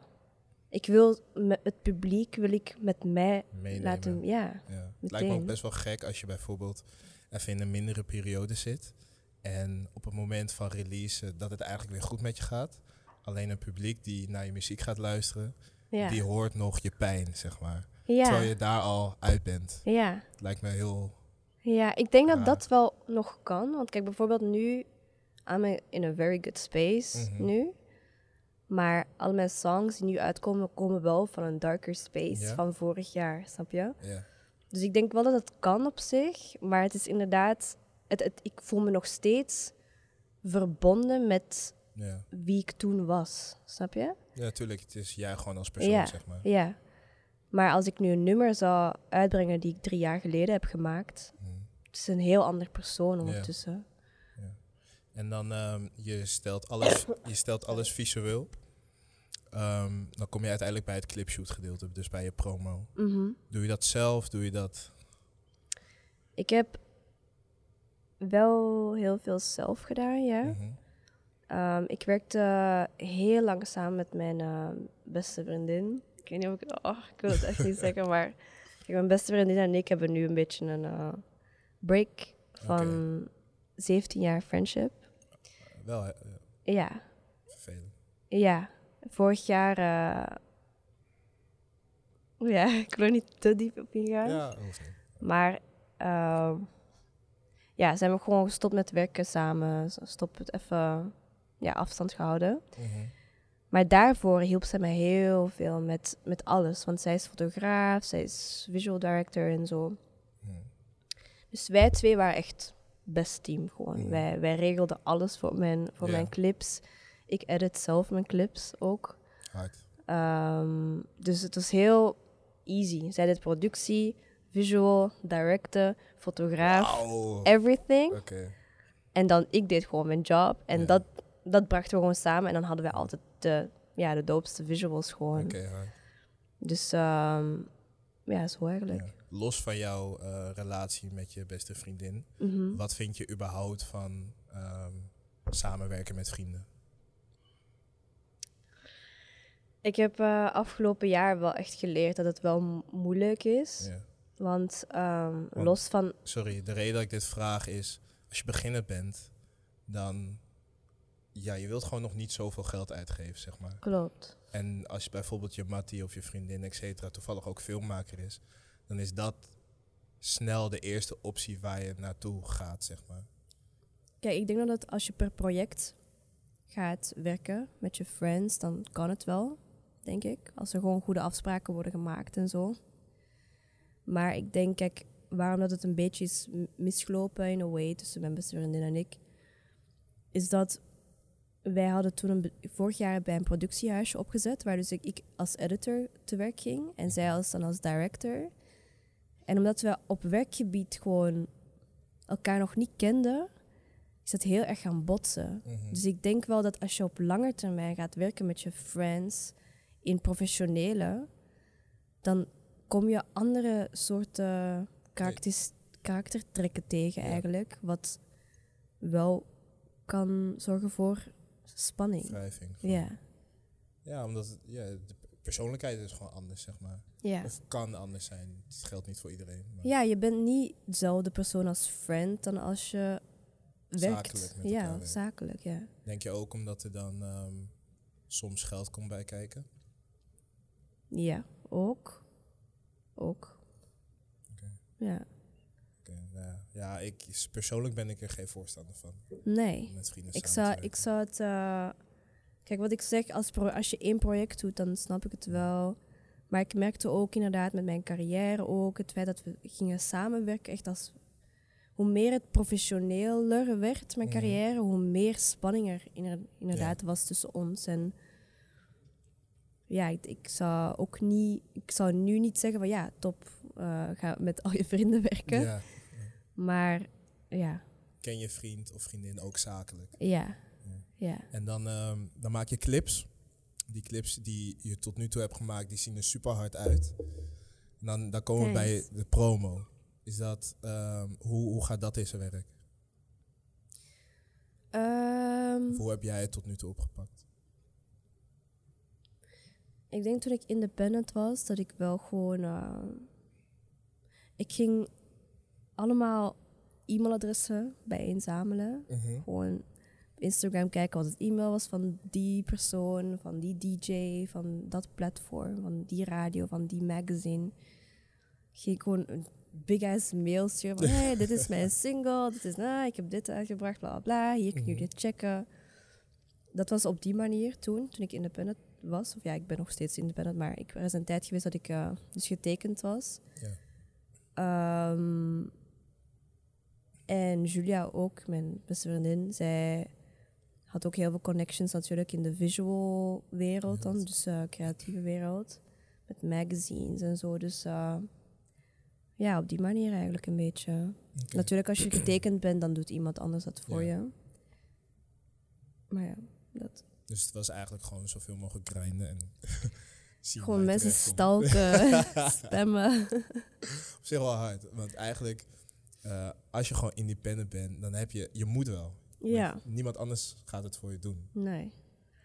ik wil met het publiek wil ik met mij Meenemen. laten, ja. Ja. Het lijkt me ook best wel gek als je bijvoorbeeld even in een mindere periode zit. En op het moment van release dat het eigenlijk weer goed met je gaat. Alleen een publiek die naar je muziek gaat luisteren, Ja, die hoort nog je pijn, zeg maar. ja. Terwijl je daar al uit bent. ja. Het lijkt me heel... Ja, ik denk dat dat wel nog kan. Want kijk, bijvoorbeeld nu, I'm in a very good space Mhm. nu. Maar al mijn songs die nu uitkomen, komen wel van een darker space Ja. van vorig jaar, snap je? Ja. Dus ik denk wel dat het kan op zich, maar het is inderdaad, het, het, ik voel me nog steeds verbonden met Ja. wie ik toen was, snap je? ja, natuurlijk. Het is jij gewoon als persoon, Ja. zeg maar. Ja. Maar als ik nu een nummer zou uitbrengen die ik drie jaar geleden heb gemaakt, Mhm. het is een heel ander persoon ondertussen. En dan ehm, je stelt alles, je stelt alles visueel. Ehm, dan kom je uiteindelijk bij het clipshoot gedeelte, dus bij je promo. Mhm. Doe je dat zelf? Doe je dat? Ik heb wel heel veel zelf gedaan, ja. Mhm. Ehm, ik werkte heel lang samen met mijn eh, beste vriendin. Ik weet niet of ik... Oh, ik wil het echt niet zeggen, maar... Kijk, mijn beste vriendin en ik hebben nu een beetje een eh, break van 17 jaar friendship. Wel Ja, vervelend. ja. Vorig jaar... eh, ja, ik wil er niet te diep op ingaan. Ja, hoeft niet. Maar ehm, ja, zijn we gewoon gestopt met werken samen. Stop het even ja, afstand gehouden. Mhm. Maar daarvoor hielp zij mij heel veel met, met alles. Want zij is fotograaf, zij is visual director en zo. Mhm. Dus wij twee waren echt best team gewoon. Mhm. Wij, wij regelden alles voor, mijn, voor mijn clips. Ik edit zelf mijn clips ook. Ehm, dus het was heel easy. Zij deed productie, visual, directen, fotograaf, everything. Oké. En dan ik deed gewoon mijn job. En dat, dat brachten we gewoon samen. En dan hadden wij altijd de, ja, de doopste visuals gewoon. Oké, hard. Dus ehm, ja, zo eigenlijk. Ja. Los van jouw eh, relatie met je beste vriendin, Mhm. wat vind je überhaupt van ehm, samenwerken met vrienden? Ik heb eh, afgelopen jaar wel echt geleerd dat het wel mo- moeilijk is. Ja. Want ehm, Want- los van... Sorry, de reden dat ik dit vraag is, als je beginner bent, dan, ja, je wilt gewoon nog niet zoveel geld uitgeven, zeg maar. Klopt. En als je bijvoorbeeld je mattie of je vriendin, et cetera, toevallig ook filmmaker is, dan is dat snel de eerste optie waar je naartoe gaat, zeg maar. Kijk, ik denk dat als je per project gaat werken met je friends, dan kan het wel, denk ik. Als er gewoon goede afspraken worden gemaakt en zo. Maar ik denk, kijk, waarom dat het een beetje is misgelopen in a way tussen mijn beste vriendin en ik, is dat wij hadden toen een, vorig jaar bij een productiehuisje opgezet, waar dus ik, ik als editor te werk ging en zij als, dan als director. En omdat we op werkgebied gewoon elkaar nog niet kenden, is dat heel erg gaan botsen. Mhm. Dus ik denk wel dat als je op lange termijn gaat werken met je friends in professionele, dan kom je andere soorten karakters, karaktertrekken tegen eigenlijk, wat wel kan zorgen voor spanning. Wrijving. Ja, Ja, omdat ja, de persoonlijkheid is gewoon anders, zeg maar. ja. Of kan anders zijn. Het geldt niet voor iedereen. Maar Ja, je bent niet dezelfde persoon als friend dan als je werkt. Zakelijk ja, werkt. zakelijk, ja. Denk je ook omdat er dan ehm, soms geld komt bij kijken? Ja, ook. Ook. Ja. Oké, ja. Ja, ik, persoonlijk ben ik er geen voorstander van. Nee. om Met vrienden Ik zou, ik zou het... eh, kijk, wat ik zeg, als, pro- als je één project doet, dan snap ik het wel. Maar ik merkte ook inderdaad met mijn carrière ook... het feit dat we gingen samenwerken, echt als... Hoe meer het professioneler werd, mijn carrière... hoe meer spanning er inder- inderdaad was tussen ons. En ja, ik, ik zou ook niet... Ik zou nu niet zeggen van ja, top, eh, ga met al je vrienden werken. Ja. Maar ja, Ken je vriend of vriendin ook zakelijk? ja, ja. En dan, ehm, dan maak je clips. Die clips die je tot nu toe hebt gemaakt, die zien er super hard uit. En dan, dan komen we bij de promo. Is dat, ehm, hoe, hoe gaat dat in zijn werk? Ehm, hoe heb jij het tot nu toe opgepakt? ik denk toen ik independent was, dat ik wel gewoon... ik ging allemaal e-mailadressen bijeenzamelen. Gewoon op Instagram kijken wat het e-mail was van die persoon, van die DJ, van dat platform, van die radio, van die magazine. Ging gewoon een big ass mail sturen van hey, dit is mijn single, dit is, nou, ik heb dit uitgebracht, bla bla bla, hier kun je Mhm. dit checken. Dat was op die manier toen, toen ik independent was. Of ja, ik ben nog steeds independent, maar ik, er is een tijd geweest dat ik eh, dus getekend was. Ja. Ehm, en Julia ook, mijn beste vriendin, zij had ook heel veel connections natuurlijk in de visual wereld dan, dus eh, creatieve wereld. met magazines en zo. Dus eh, ja, op die manier eigenlijk een beetje. Natuurlijk, als je getekend bent, dan doet iemand anders dat voor Ja. je. Maar ja, dat. Dus het was eigenlijk gewoon zoveel mogelijk grinden en Gewoon mensen stalken, spammen. Op zich wel hard. Want eigenlijk, eh, als je gewoon independent bent, dan heb je, je moet wel. ja, Niemand anders gaat het voor je doen. nee.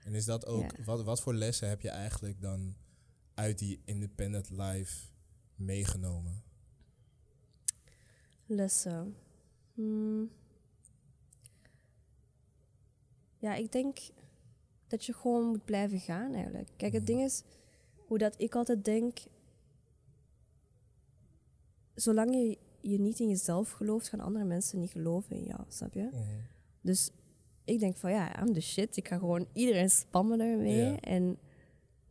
En is dat ook, Ja. wat, wat voor lessen heb je eigenlijk dan uit die independent life meegenomen? Lessen. Hmm. Ja, ik denk dat je gewoon moet blijven gaan eigenlijk. Kijk, het ding is, hoe dat ik altijd denk, zolang je je niet in jezelf gelooft, gaan andere mensen niet geloven in jou, snap je? Dus ik denk van ja, I'm the shit. Ik ga gewoon iedereen spammen daarmee en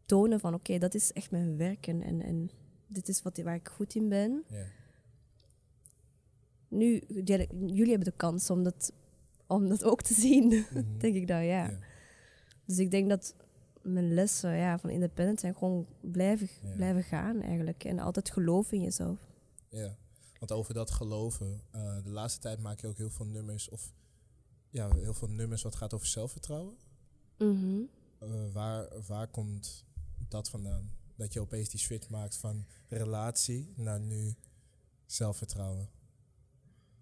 tonen van oké, dat is echt mijn werk en, en, en dit is wat, waar ik goed in ben. Nu, jullie jullie hebben de kans om dat, om dat ook te zien, Mhm. denk ik dan, ja. Dus ik denk dat mijn lessen ja, van independent zijn gewoon blijven, blijven gaan eigenlijk. En altijd geloven in jezelf. Ja, want over dat geloven, eh, de laatste tijd maak je ook heel veel nummers of ja, heel veel nummers wat gaat over zelfvertrouwen. Mhm. Eh, waar, waar komt dat vandaan? Dat je opeens die switch maakt van relatie naar nu zelfvertrouwen.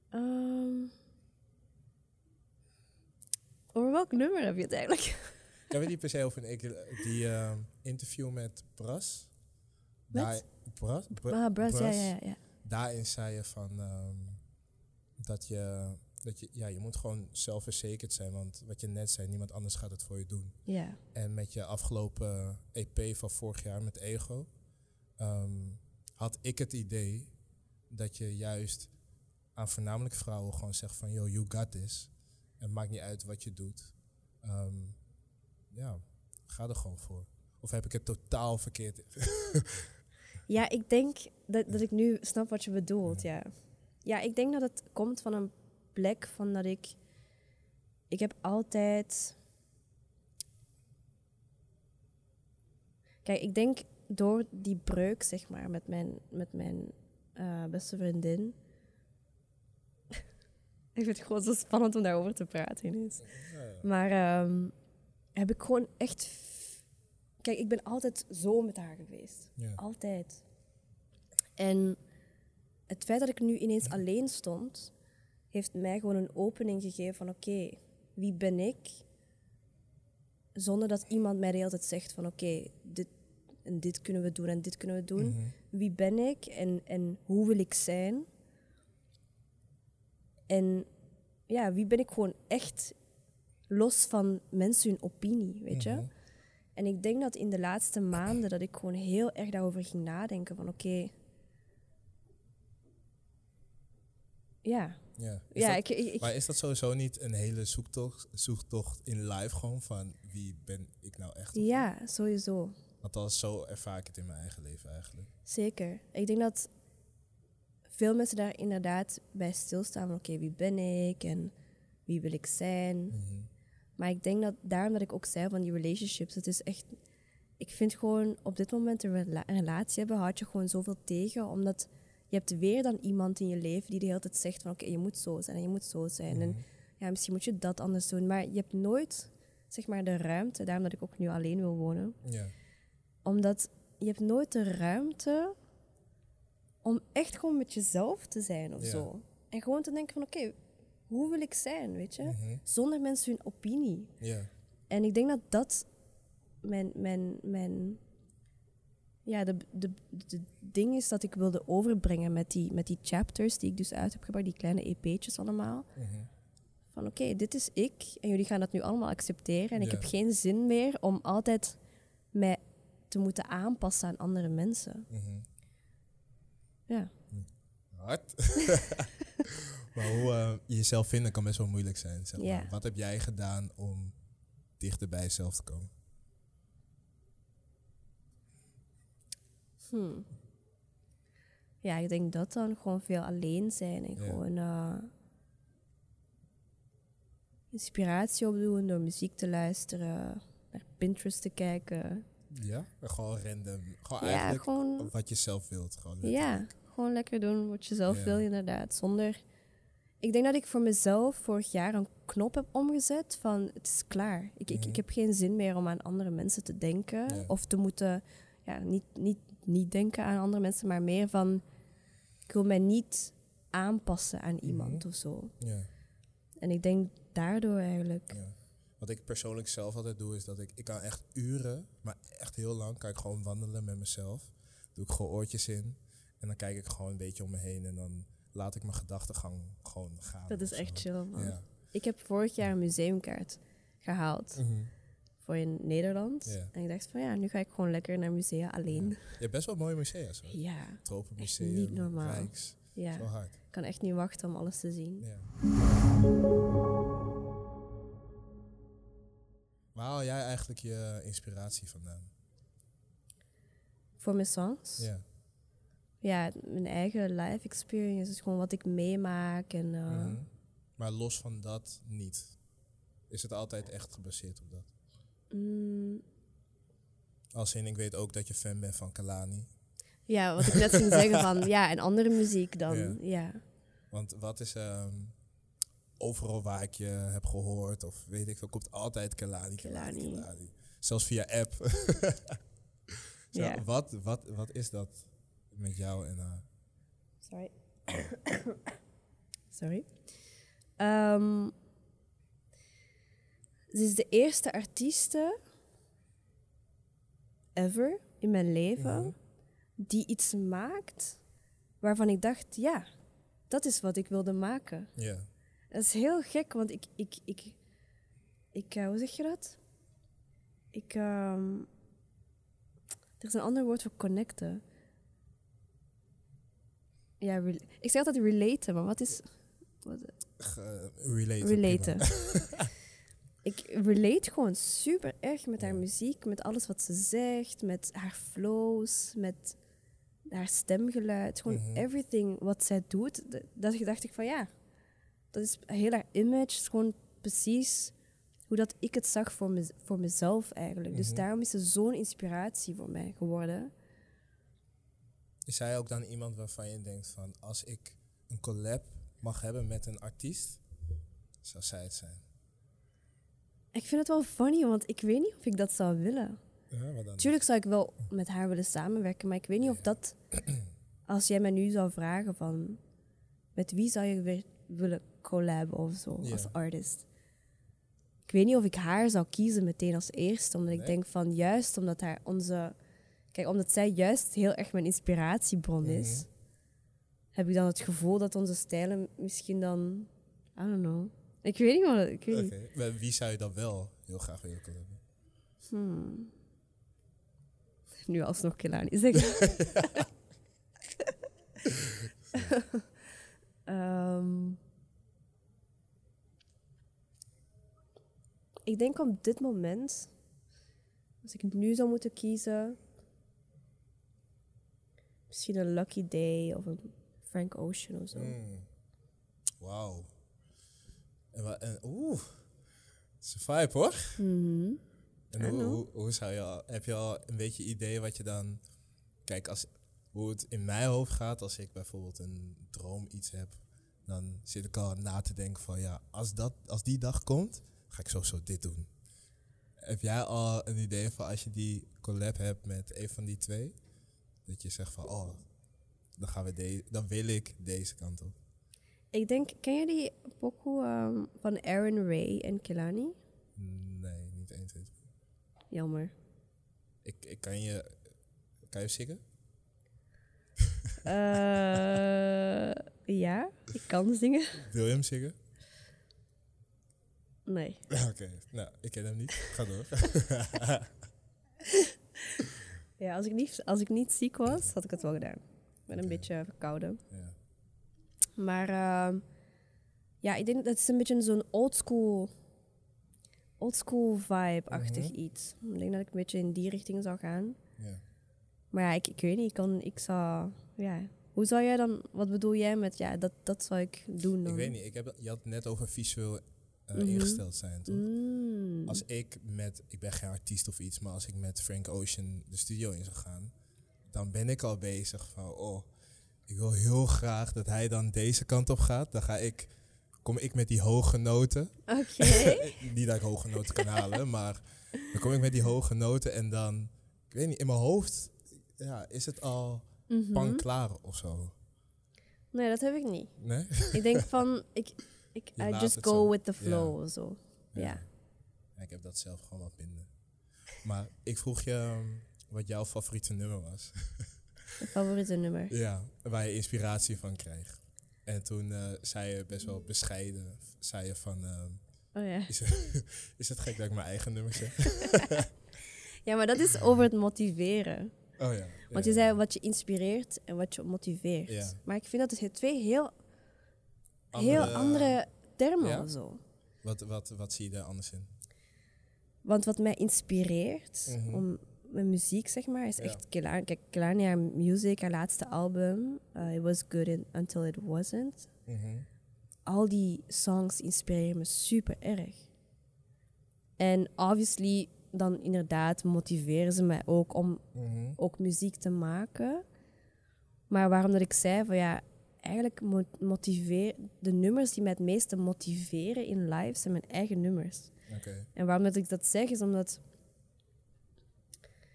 Ehm, over welk nummer heb je het eigenlijk? Ik heb het niet per se over een, ik- die eh, interview met Bras. Met? Bras? Br- ah, Bras. ja, ja, ja. Daarin zei je van ehm, dat je, dat je, ja, je moet gewoon zelfverzekerd zijn. Want wat je net zei, niemand anders gaat het voor je doen. Ja, En met je afgelopen EP van vorig jaar met Ego, ehm, had ik het idee dat je juist aan voornamelijk vrouwen gewoon zegt van, yo, you got this. En het maakt niet uit wat je doet. Ehm, ja, ga er gewoon voor. Of heb ik het totaal verkeerd? Ja, ik denk dat, dat ik nu snap wat je bedoelt, ja. Ja, ik denk dat het komt van een plek van dat ik... Ik heb altijd... Kijk, ik denk door die breuk, zeg maar, met mijn, met mijn eh, beste vriendin... ik vind het gewoon zo spannend om daarover te praten ineens. Maar ehm, heb ik gewoon echt... Kijk, ik ben altijd zo met haar geweest. Ja. Altijd. En het feit dat ik nu ineens alleen stond, heeft mij gewoon een opening gegeven van oké, wie ben ik? Zonder dat iemand mij de hele tijd zegt van oké, dit en dit kunnen we doen en dit kunnen we doen. Mhm. Wie ben ik en, en hoe wil ik zijn? En ja, wie ben ik gewoon echt los van mensen hun opinie, weet je? Mhm. En ik denk dat in de laatste maanden dat ik gewoon heel erg daarover ging nadenken van oké, ja, Ja. Is ja, dat- ik, maar is dat sowieso niet een hele zoektocht, zoektocht in live gewoon van wie ben ik nou echt? ja, sowieso, Want dat is zo ervaar ik het in mijn eigen leven eigenlijk. zeker. Ik denk dat veel mensen daar inderdaad bij stilstaan van oké, wie ben ik en wie wil ik zijn? Mhm. Maar ik denk dat daarom dat ik ook zei van die relationships, het is echt, ik vind gewoon op dit moment een, rela- een relatie hebben, houd je gewoon zoveel tegen, omdat je hebt weer dan iemand in je leven die de hele tijd zegt van oké, je moet zo zijn en je moet zo zijn. En Mhm. ja, misschien moet je dat anders doen, maar je hebt nooit, zeg maar, de ruimte, daarom dat ik ook nu alleen wil wonen, Ja. omdat je hebt nooit de ruimte om echt gewoon met jezelf te zijn of Ja. zo. En gewoon te denken van oké, hoe wil ik zijn, weet je? Mhm. Zonder mensen hun opinie. Ja. En ik denk dat dat mijn, mijn, mijn ja, de, de, de ding is dat ik wilde overbrengen met die, met die chapters die ik dus uit heb gebracht, die kleine EP'tjes allemaal. Mhm. Van oké, dit is ik en jullie gaan dat nu allemaal accepteren. En ik heb geen zin meer om altijd mij te moeten aanpassen aan andere mensen. Mhm. Ja. Hard. maar hoe eh, jezelf vinden kan best wel moeilijk zijn. Zeg maar. Ja. Wat heb jij gedaan om dichter bij jezelf te komen? Hmm. Ja, ik denk dat dan gewoon veel alleen zijn en gewoon eh, inspiratie opdoen door muziek te luisteren, naar Pinterest te kijken, Ja? Gewoon random. Gewoon ja, eigenlijk gewoon, wat je zelf wilt. Gewoon ja. Gewoon lekker doen wat je zelf Ja. wil, inderdaad. Zonder... Ik denk dat ik voor mezelf vorig jaar een knop heb omgezet van het is klaar. Ik, ik, Mhm. ik heb geen zin meer om aan andere mensen te denken. Ja. Of te moeten, ja, niet, niet, niet denken aan andere mensen, maar meer van... Ik wil mij niet aanpassen aan iemand Mhm. of zo. Ja. En ik denk daardoor eigenlijk... Ja. Wat ik persoonlijk zelf altijd doe, is dat ik, ik kan echt uren, maar echt heel lang, kan ik gewoon wandelen met mezelf. Doe ik gewoon oortjes in. En dan kijk ik gewoon een beetje om me heen en dan laat ik mijn gedachtegang gewoon gaan. Dat is echt chill, man. Ja. Ik heb vorig jaar een museumkaart gehaald Mhm. voor in Nederland. Ja. En ik dacht van ja, nu ga ik gewoon lekker naar musea alleen. Je hebt best wel mooie musea. Zo. Ja, Tropenmuseum, niet normaal. Rijks. ja. Zo hard. Ik kan echt niet wachten om alles te zien. Ja. Waar haal jij eigenlijk je inspiratie vandaan? Voor mijn songs? Ja. Ja, mijn eigen life experience is gewoon wat ik meemaak. En, eh, Mhm. Maar los van dat niet. Is het altijd echt gebaseerd op dat? mm, Als in, ik weet ook dat je fan bent van Kalani. ja, wat ik net ging zeggen van ja, en andere muziek dan. Ja. Ja. Want wat is ehm, overal waar ik je heb gehoord, of weet ik veel, komt altijd Kalani, Kalani, Kalani. Kalani. Zelfs via app. Zo, Ja. wat, wat, wat is dat met jou en haar? Sorry. Sorry. Ehm, ze is de eerste artieste ever in mijn leven Mhm. die iets maakt waarvan ik dacht, ja, dat is wat ik wilde maken. Ja. Dat is heel gek, want ik, ik, ik, ik eh, hoe zeg je dat? Ik, ehm, er is een ander woord voor connecten. Ja, ik zeg altijd relaten, maar wat is... Wat, Ge- relaten. ik relate gewoon super erg met haar muziek, met alles wat ze zegt, met haar flows, met haar stemgeluid. Gewoon Mhm. everything wat zij doet. Dat dacht ik van ja, dat is heel haar image. is gewoon precies hoe dat ik het zag voor, voor mezelf eigenlijk. Dus Mhm. daarom is ze zo'n inspiratie voor mij geworden. Is zij ook dan iemand waarvan je denkt van, als ik een collab mag hebben met een artiest, zou zij het zijn? Ik vind het wel funny, want ik weet niet of ik dat zou willen. Ja? Tuurlijk zou ik wel met haar willen samenwerken, maar ik weet niet of dat... Als jij mij nu zou vragen van... Met wie zou je weer willen collaben of zo, Ja. als artist? Ik weet niet of ik haar zou kiezen meteen als eerste, omdat ik denk van juist omdat haar onze... Kijk, omdat zij juist heel erg mijn inspiratiebron is, heb ik dan het gevoel dat onze stijlen misschien dan... I don't know. Ik weet niet wat... Ik weet Oké, niet. wie zou je dan wel heel graag willen collaben? Hmm. Nu alsnog Kelani zeggen. Ehm, ik denk op dit moment, als ik nu zou moeten kiezen, misschien een Lucky Day of een Frank Ocean of zo. Mm. Wauw. En, oeh, het is een vibe hoor. Mhm. En hoe, hoe zou je al, heb je al een beetje idee wat je dan, kijk, als, hoe het in mijn hoofd gaat als ik bijvoorbeeld een droom iets heb, dan zit ik al na te denken van ja, als, dat, als die dag komt, ga ik sowieso dit doen. Heb jij al een idee van als je die collab hebt met een van die twee, dat je zegt van oh, dan, gaan we de, dan wil ik deze kant op. Ik denk, ken je die pokoe ehm, van Aaron Ray en Kelani? Nee, niet 1, 2, 3. Jammer. Ik, ik kan je, kan je zingen? Eh, ja, ik kan zingen. Wil je hem zingen? Nee. Oké, nou, ik ken hem niet. Ga door. Ja, als ik niet, als ik niet ziek was, had ik het wel gedaan. Ben een beetje verkouden. ja. Maar ehm, ja, ik denk dat het een beetje zo'n oldschool, oldschool vibe-achtig Mhm. iets. Ik denk dat ik een beetje in die richting zou gaan. ja. Maar ja, ik, ik weet niet, ik, kan, ik zou, ja. Hoe zou jij dan, wat bedoel jij met, ja, dat, dat zou ik doen dan? Ik weet niet, ik heb, je had het net over visueel eh, Mhm. ingesteld zijn. Toch? Mm. Als ik met, ik ben geen artiest of iets, maar als ik met Frank Ocean de studio in zou gaan, dan ben ik al bezig van, oh, ik wil heel graag dat hij dan deze kant op gaat. Dan ga ik, kom ik met die hoge noten. Oké. Niet dat ik hoge noten kan halen, maar dan kom ik met die hoge noten en dan, ik weet niet, in mijn hoofd ja, is het al Mhm. pan klaar of zo. Nee, dat heb ik niet. Nee? Ik denk van, ik, ik I just go zo. with the flow. Zo. Ja. Ja, Ik heb dat zelf gewoon wat minder. Maar ik vroeg je ehm, wat jouw favoriete nummer was. Mijn favoriete nummer. Ja, waar je inspiratie van kreeg. En toen eh, zei je best wel bescheiden, zei je van, ehm, Oh ja. is, het, is het gek dat ik mijn eigen nummer zeg? Ja, maar dat is over het motiveren. Oh ja. Want ja, je ja. zei wat je inspireert en wat je motiveert. Ja. Maar ik vind dat het twee heel, Andere- heel andere termen Ja? of zo. Wat, wat, wat zie je daar anders in? Want wat mij inspireert Mhm. om mijn muziek, zeg maar, is Ja. echt Kelani. Kijk, Kelani, haar music, haar laatste album, uh, It Was Good in- Until It Wasn't. Mhm. Al die songs inspireren me super erg. En obviously, dan inderdaad motiveren ze mij ook om Mhm. ook muziek te maken. Maar waarom dat ik zei van ja, eigenlijk mo- motiveer de nummers die mij het meeste motiveren in live zijn mijn eigen nummers. En waarom dat ik dat zeg is omdat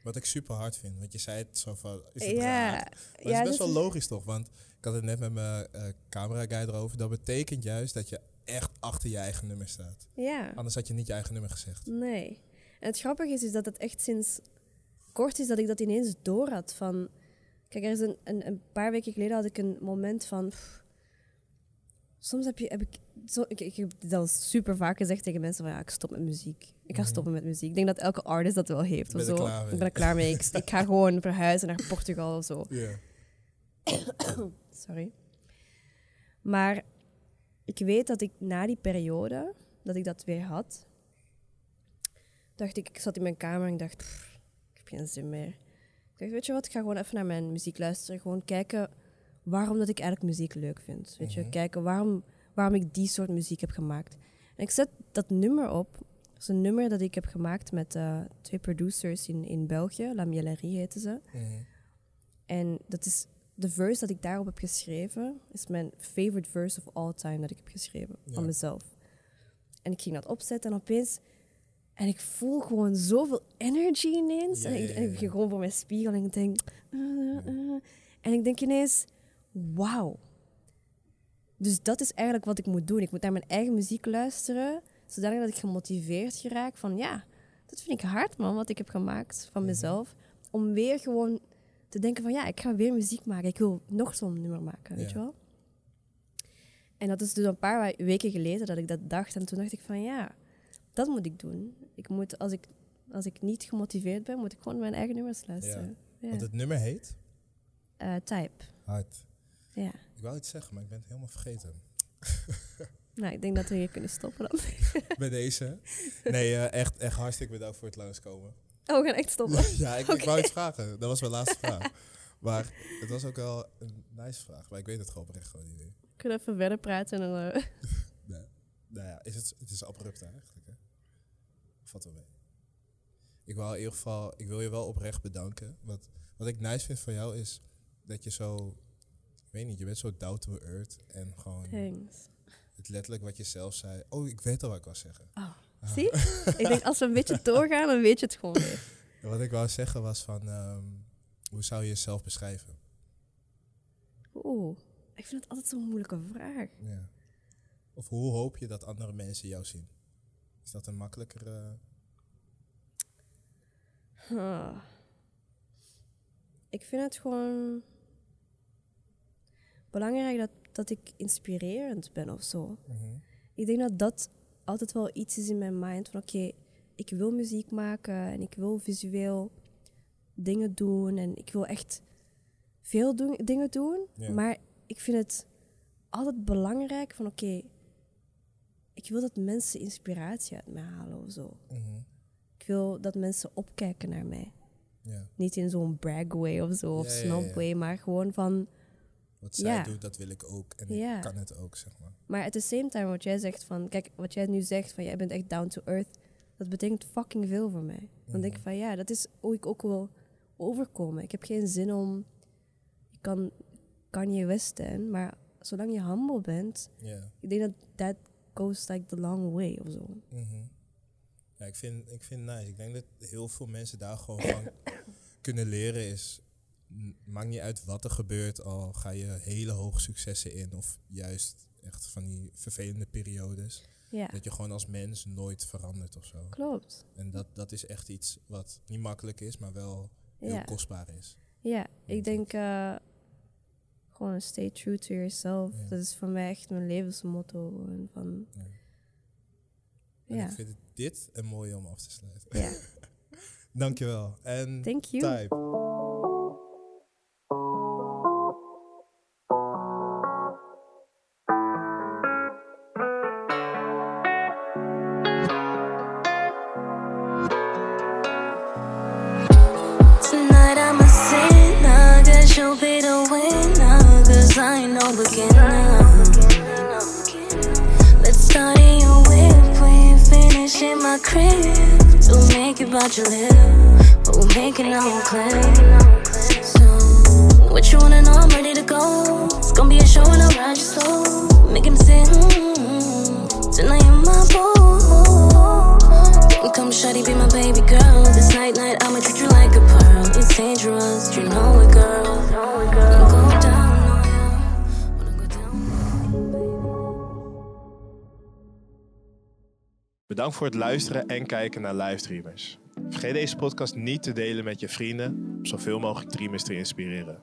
Wat ik super hard vind, want je zei het zo van, is het ja, raar? Maar het ja, is best wel logisch toch? Want ik had het net met mijn eh camera guy erover. Dat betekent juist dat je echt achter je eigen nummer staat. ja, Anders had je niet je eigen nummer gezegd. nee. En het grappige is, is dat het echt sinds kort is dat ik dat ineens door had van kijk, er is een, een, een paar weken geleden had ik een moment van pff, soms heb je heb ik zo, ik, ik heb al super vaak gezegd tegen mensen van ja, ik stop met muziek. Ik ga Mhm. stoppen met muziek. Ik denk dat elke artist dat wel heeft. Ben Of zo. Ik ben er klaar mee. Ik, ik ga gewoon verhuizen naar Portugal of zo. Sorry. Maar ik weet dat ik na die periode, dat ik dat weer had, dacht ik, ik zat in mijn kamer en ik dacht, "Pff, ik heb geen zin meer. Ik dacht, weet je wat, ik ga gewoon even naar mijn muziek luisteren. Gewoon kijken waarom dat ik eigenlijk muziek leuk vind. Weet je, Mhm. kijken waarom, waarom ik die soort muziek heb gemaakt. En ik zet dat nummer op. Dat is een nummer dat ik heb gemaakt met eh, twee producers in, in België. La Miellerie heten ze. Mhm. En dat is de verse dat ik daarop heb geschreven, is mijn favorite verse of all time dat ik heb geschreven Ja. van mezelf. En ik ging dat opzetten en opeens, en ik voel gewoon zoveel energy ineens. Ja, en, ik, ja, en ik gewoon voor mijn spiegel en ik denk, uh, uh. en ik denk ineens, wauw. Dus dat is eigenlijk wat ik moet doen. Ik moet naar mijn eigen muziek luisteren, zodanig dat ik gemotiveerd geraak van, ja, dat vind ik hard man, wat ik heb gemaakt van Mhm. mezelf. Om weer gewoon te denken van ja, ik ga weer muziek maken. Ik wil nog zo'n nummer maken, weet je wel? En dat is dus een paar weken geleden dat ik dat dacht. En toen dacht ik van ja, dat moet ik doen. Ik moet, als ik, als ik niet gemotiveerd ben, moet ik gewoon mijn eigen nummers luisteren. Ja. Want het nummer heet? Eh, type, Hard. ja. Ik wou iets zeggen, maar ik ben het helemaal vergeten. Nou, ik denk dat we hier kunnen stoppen dan. Bij deze. Nee, eh, echt, echt hartstikke bedankt voor het langskomen. Oh, we gaan echt stoppen. ja, ik, ik wou iets vragen. Dat was mijn laatste vraag. Maar het was ook wel een nice vraag. Maar ik weet het gewoon oprecht gewoon niet meer. We kunnen even verder praten. En, dan, eh, Nee. Nou ja, is het, het is abrupt eigenlijk, hè? Valt wel mee. Ik wil in ieder geval, ik wil je wel oprecht bedanken. Wat, wat ik nice vind van jou is dat je zo, ik weet niet, je bent zo down to earth. En gewoon thanks. het letterlijk wat je zelf zei. Oh, ik weet al wat ik wou zeggen. Oh, zie? ik denk als we een beetje doorgaan, dan weet je het gewoon weer. Wat ik wou zeggen was van, ehm, hoe zou je jezelf beschrijven? Oeh, ik vind het altijd zo'n moeilijke vraag. Ja. Of hoe hoop je dat andere mensen jou zien? Is dat een makkelijkere... Huh. Ik vind het gewoon belangrijk dat, dat ik inspirerend ben of zo. Mhm. Ik denk dat dat altijd wel iets is in mijn mind van oké, ik wil muziek maken en ik wil visueel dingen doen en ik wil echt veel doen, dingen doen. Maar ik vind het altijd belangrijk van oké, ik wil dat mensen inspiratie uit mij halen of zo. Mhm. Ik wil dat mensen opkijken naar mij. Ja. Niet in zo'n brag way of zo, of Ja, snob way, maar gewoon van, Wat zij doet, dat wil ik ook. En ik kan het ook, zeg maar. Maar at the same time, wat jij zegt van, kijk, wat jij nu zegt van, jij bent echt down to earth, dat betekent fucking veel voor mij. Dan denk ik van, ja, dat is hoe ik ook wil overkomen. Ik heb geen zin om, ik kan, kan je Westen, maar zolang je humble bent, ik denk dat that goes like the long way of zo. Mhm. Ja, ik vind, ik vind nice. Ik denk dat heel veel mensen daar gewoon van kunnen leren is... Maakt niet uit wat er gebeurt, al ga je hele hoge successen in... of juist echt van die vervelende periodes. Ja, Dat je gewoon als mens nooit verandert of zo. klopt. En dat, dat is echt iets wat niet makkelijk is, maar wel heel Ja. kostbaar is. Ja, ik denk gewoon stay true to yourself. Ja. Dat is voor mij echt mijn levensmotto. En van, Ja. Ik vind dit een mooie om af te sluiten. ja. Dankjewel. En Thank you. type. It your lip, but we'll make it now clear. So, what you wanna know? I'm ready to go. It's gonna be a show and I'll ride you slow. Make him say, mm Tonight you're my boo. Come shawty, be my baby girl. This night, night, I'ma treat you like a pearl. It's dangerous, you know it, girl. Down on ya. Wanna go down Bedankt voor het luisteren en kijken naar livestreamers. Vergeet deze podcast niet te delen met je vrienden om zoveel mogelijk dreamers te inspireren.